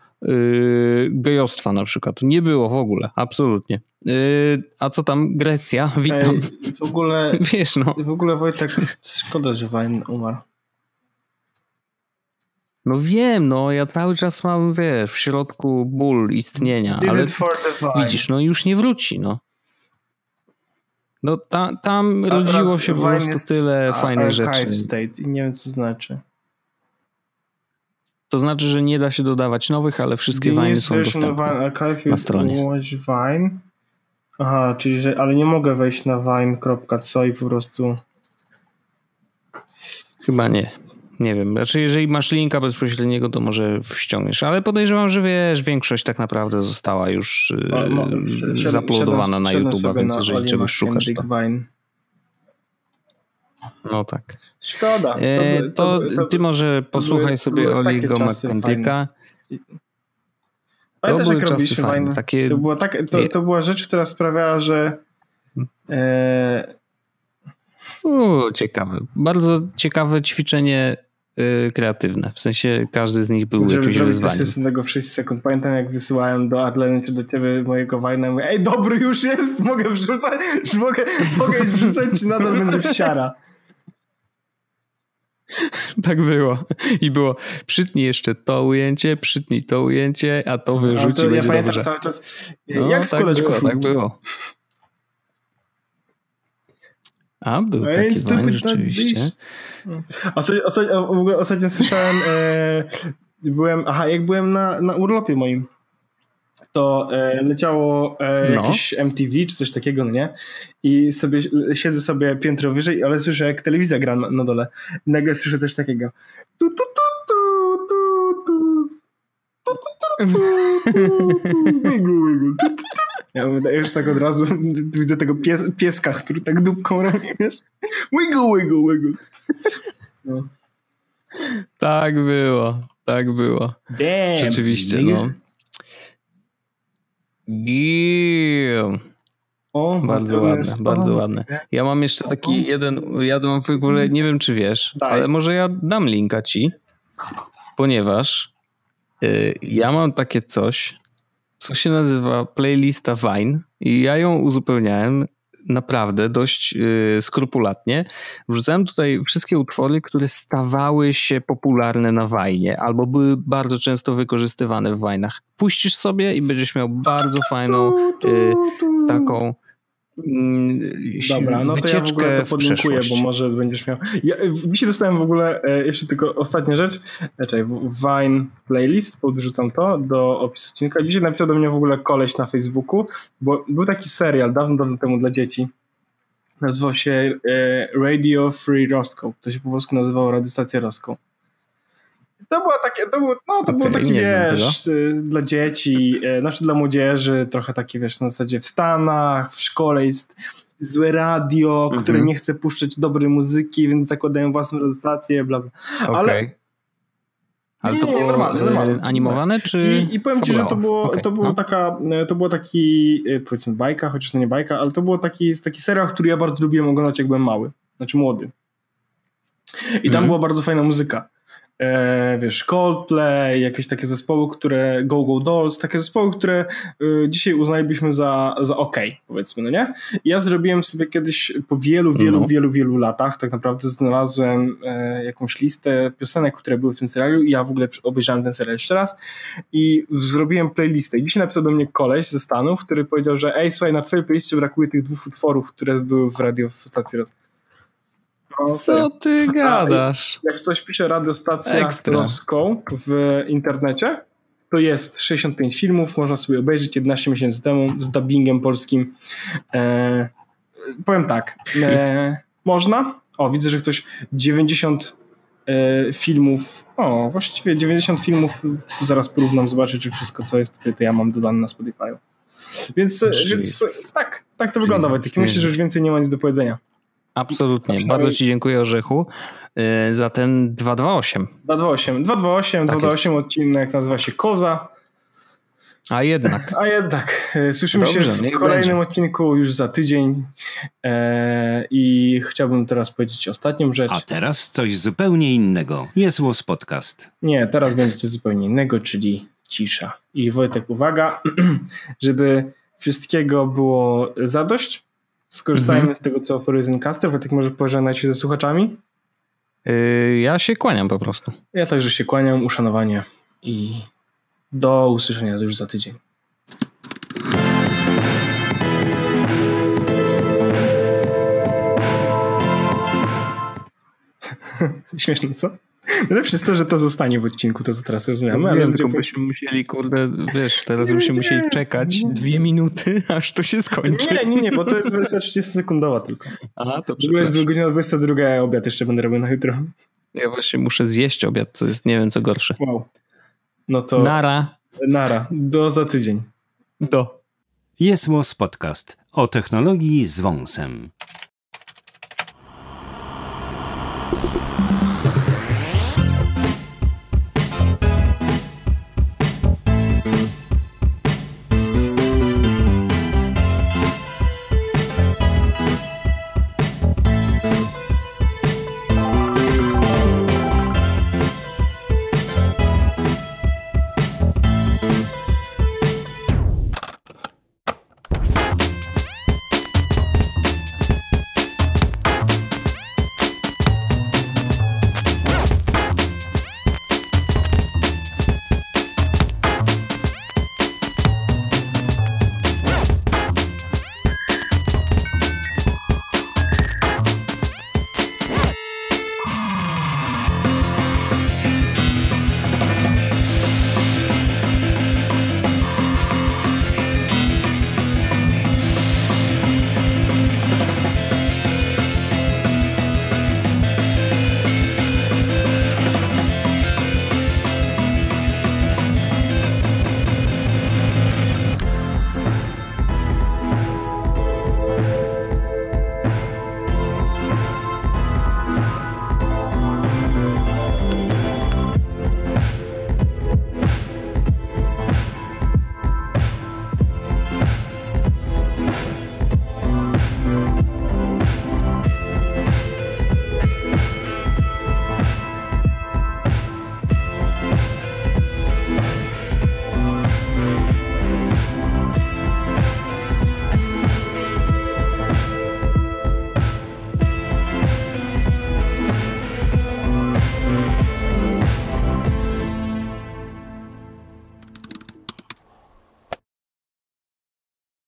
gejostwa na przykład. Nie było w ogóle, absolutnie. Yy, a co tam Grecja? Witam. Ej, w ogóle, Wiesz, no. W ogóle Wojtek, szkoda, że Wajn umarł. No wiem, no ja cały czas mam, wiesz, w środku ból istnienia, ale widzisz, no już nie wróci, no. No ta, tam rodziło się po prostu tyle fajnych rzeczy. State i nie wiem co znaczy. To znaczy, że nie da się dodawać nowych, ale wszystkie winy są dostępne na stronie. Wine. Aha, czyli że, ale nie mogę wejść na vine.co i po prostu... Chyba nie. Nie wiem. Znaczy, jeżeli masz linka bezpośredniego, to może ściągniesz, ale podejrzewam, że wiesz, większość tak naprawdę została już yy, zaplodowana na YouTube, więc jeżeli czegoś szukasz, to... No tak. Szkoda. To, e, to, to, ty może posłuchaj sobie Oliego McKentyka. Pamiętasz, jak robiliśmy fajne. Takie... To, była tak, to, to była rzecz, która sprawiała, że e... U, ciekawe. Bardzo ciekawe ćwiczenie y, kreatywne. W sensie każdy z nich był Żeby jakimś wyzwaniem. Żeby tego w 6 sekund. Pamiętam jak wysyłałem do Adleny czy do ciebie mojego wajna mówię, ej dobry już jest, mogę wrzucać, mogę, mogę wrzucać czy nadal będzie wsiara. Tak było. I było, przytnij jeszcze to ujęcie, przytnij to ujęcie, a to wyrzuć to, i będzie ja dobrze. cały czas, no, jak składać tak było, tak było. A, był no taki wine, rzeczywiście. Ostatnio, ostatnio, w ogóle ostatnio słyszałem, e, byłem, aha, jak byłem na, na urlopie moim, to e, leciało e, no. jakieś MTV czy coś takiego, no nie? I sobie siedzę sobie piętro wyżej, ale słyszę jak telewizja gra na, na dole. I nagle słyszę coś takiego. Tu, tu, tu, tu, tu, tu. Wigu, wigu. Ja już tak od razu widzę tego pies, pieska, który tak dupką robi, wiesz? Wiggle, wiggle, wiggle. No. Tak było, tak było. Damn, Rzeczywiście, no. Damn. O, bardzo ładne, jest... bardzo ładne. Ja mam jeszcze taki jeden, ja mam w ogóle, nie wiem czy wiesz, Daj. ale może ja dam linka ci, ponieważ y, ja mam takie coś, co się nazywa playlista Vine i ja ją uzupełniałem naprawdę dość yy, skrupulatnie. Wrzucałem tutaj wszystkie utwory, które stawały się popularne na Wajnie albo były bardzo często wykorzystywane w Wajnach. Puścisz sobie i będziesz miał bardzo fajną yy, taką Dobra, no to ja w ogóle to podlinkuję, bo może będziesz miał. Ja, dzisiaj dostałem w ogóle e, jeszcze tylko ostatnia rzecz. Czekaj, Vine playlist, podrzucam to do opisu odcinka. Dzisiaj napisał do mnie w ogóle koleś na Facebooku, bo był taki serial dawno, dawno temu dla dzieci. Nazywał się e, Radio Free Roscoe. To się po polsku nazywało Radiostacja Roscoe. To było takie, to było, no to okay, było taki, wiesz, dla dzieci, e, znaczy dla młodzieży, trochę takie, wiesz, na zasadzie w Stanach, w szkole jest złe radio, mhm. które nie chce puszczać dobrej muzyki, więc zakładają własną stację, bla bla. Okay. Ale ale to nie, było normalne, normalne. animowane, czy. I, I powiem ci, że to było, okay, to było no. taka, to było taki, powiedzmy, bajka, chociaż to nie bajka, ale to było taki, taki serial, który ja bardzo lubiłem oglądać, jak byłem mały, znaczy młody. I tam mm. była bardzo fajna muzyka e, wiesz, Coldplay, jakieś takie zespoły, które, Go Go Dolls, takie zespoły, które y, dzisiaj uznalibyśmy za, za ok, powiedzmy, no nie? Ja zrobiłem sobie kiedyś po wielu, wielu, no. wielu, wielu latach, tak naprawdę znalazłem e, jakąś listę piosenek, które były w tym serialu i ja w ogóle obejrzałem ten serial jeszcze raz i zrobiłem playlistę. I dzisiaj napisał do mnie koleś ze Stanów, który powiedział, że ej, słuchaj, na twojej playliście brakuje tych dwóch utworów, które były w radio w stacji roz no, Co ty gadasz? A, jak coś pisze radiostacja Ekstra. w internecie, to jest 65 filmów, można sobie obejrzeć 11 miesięcy temu z dubbingiem polskim. E, powiem tak, e, można. O, widzę, że ktoś 90 e, filmów, o, właściwie 90 filmów, zaraz porównam, zobaczę, czy wszystko, co jest tutaj, to ja mam dodane na Spotify. Więc, więc tak, tak to wygląda, Wojtek. Myślę, że już więcej nie ma nic do powiedzenia. Absolutnie. Bardzo Ci dziękuję, Orzechu, y, za ten 228. 228. 228, tak 228 odcinek nazywa się Koza. A jednak. A jednak. Y, słyszymy Dobrze, się w kolejnym będzie. odcinku już za tydzień. E, I chciałbym teraz powiedzieć ostatnią rzecz. A teraz coś zupełnie innego. Jest Łos Podcast. Nie, teraz będzie coś zupełnie innego, czyli cisza. I Wojtek, uwaga, żeby wszystkiego było zadość, Skorzystajmy mhm. z tego, co oferuje Zencaster. Wojtek, może pożegnać się ze słuchaczami? Yy, ja się kłaniam po prostu. Ja także się kłaniam. Uszanowanie i do usłyszenia już za tydzień. Śmieszne, co? Najlepsze jest to, że to zostanie w odcinku, to co teraz rozmawiamy. ale wiem, tylko byśmy musieli, kurde, wiesz, teraz byśmy musieli czekać dwie minuty, aż to się skończy. Nie, nie, nie, bo to jest wersja 30-sekundowa tylko. A, to W jest godzina 22, a obiad jeszcze będę robił na jutro. Ja właśnie muszę zjeść obiad, co jest, nie wiem, co gorsze. Wow. No to... Nara. Nara. Do za tydzień. Do. Jest Podcast o technologii z wąsem.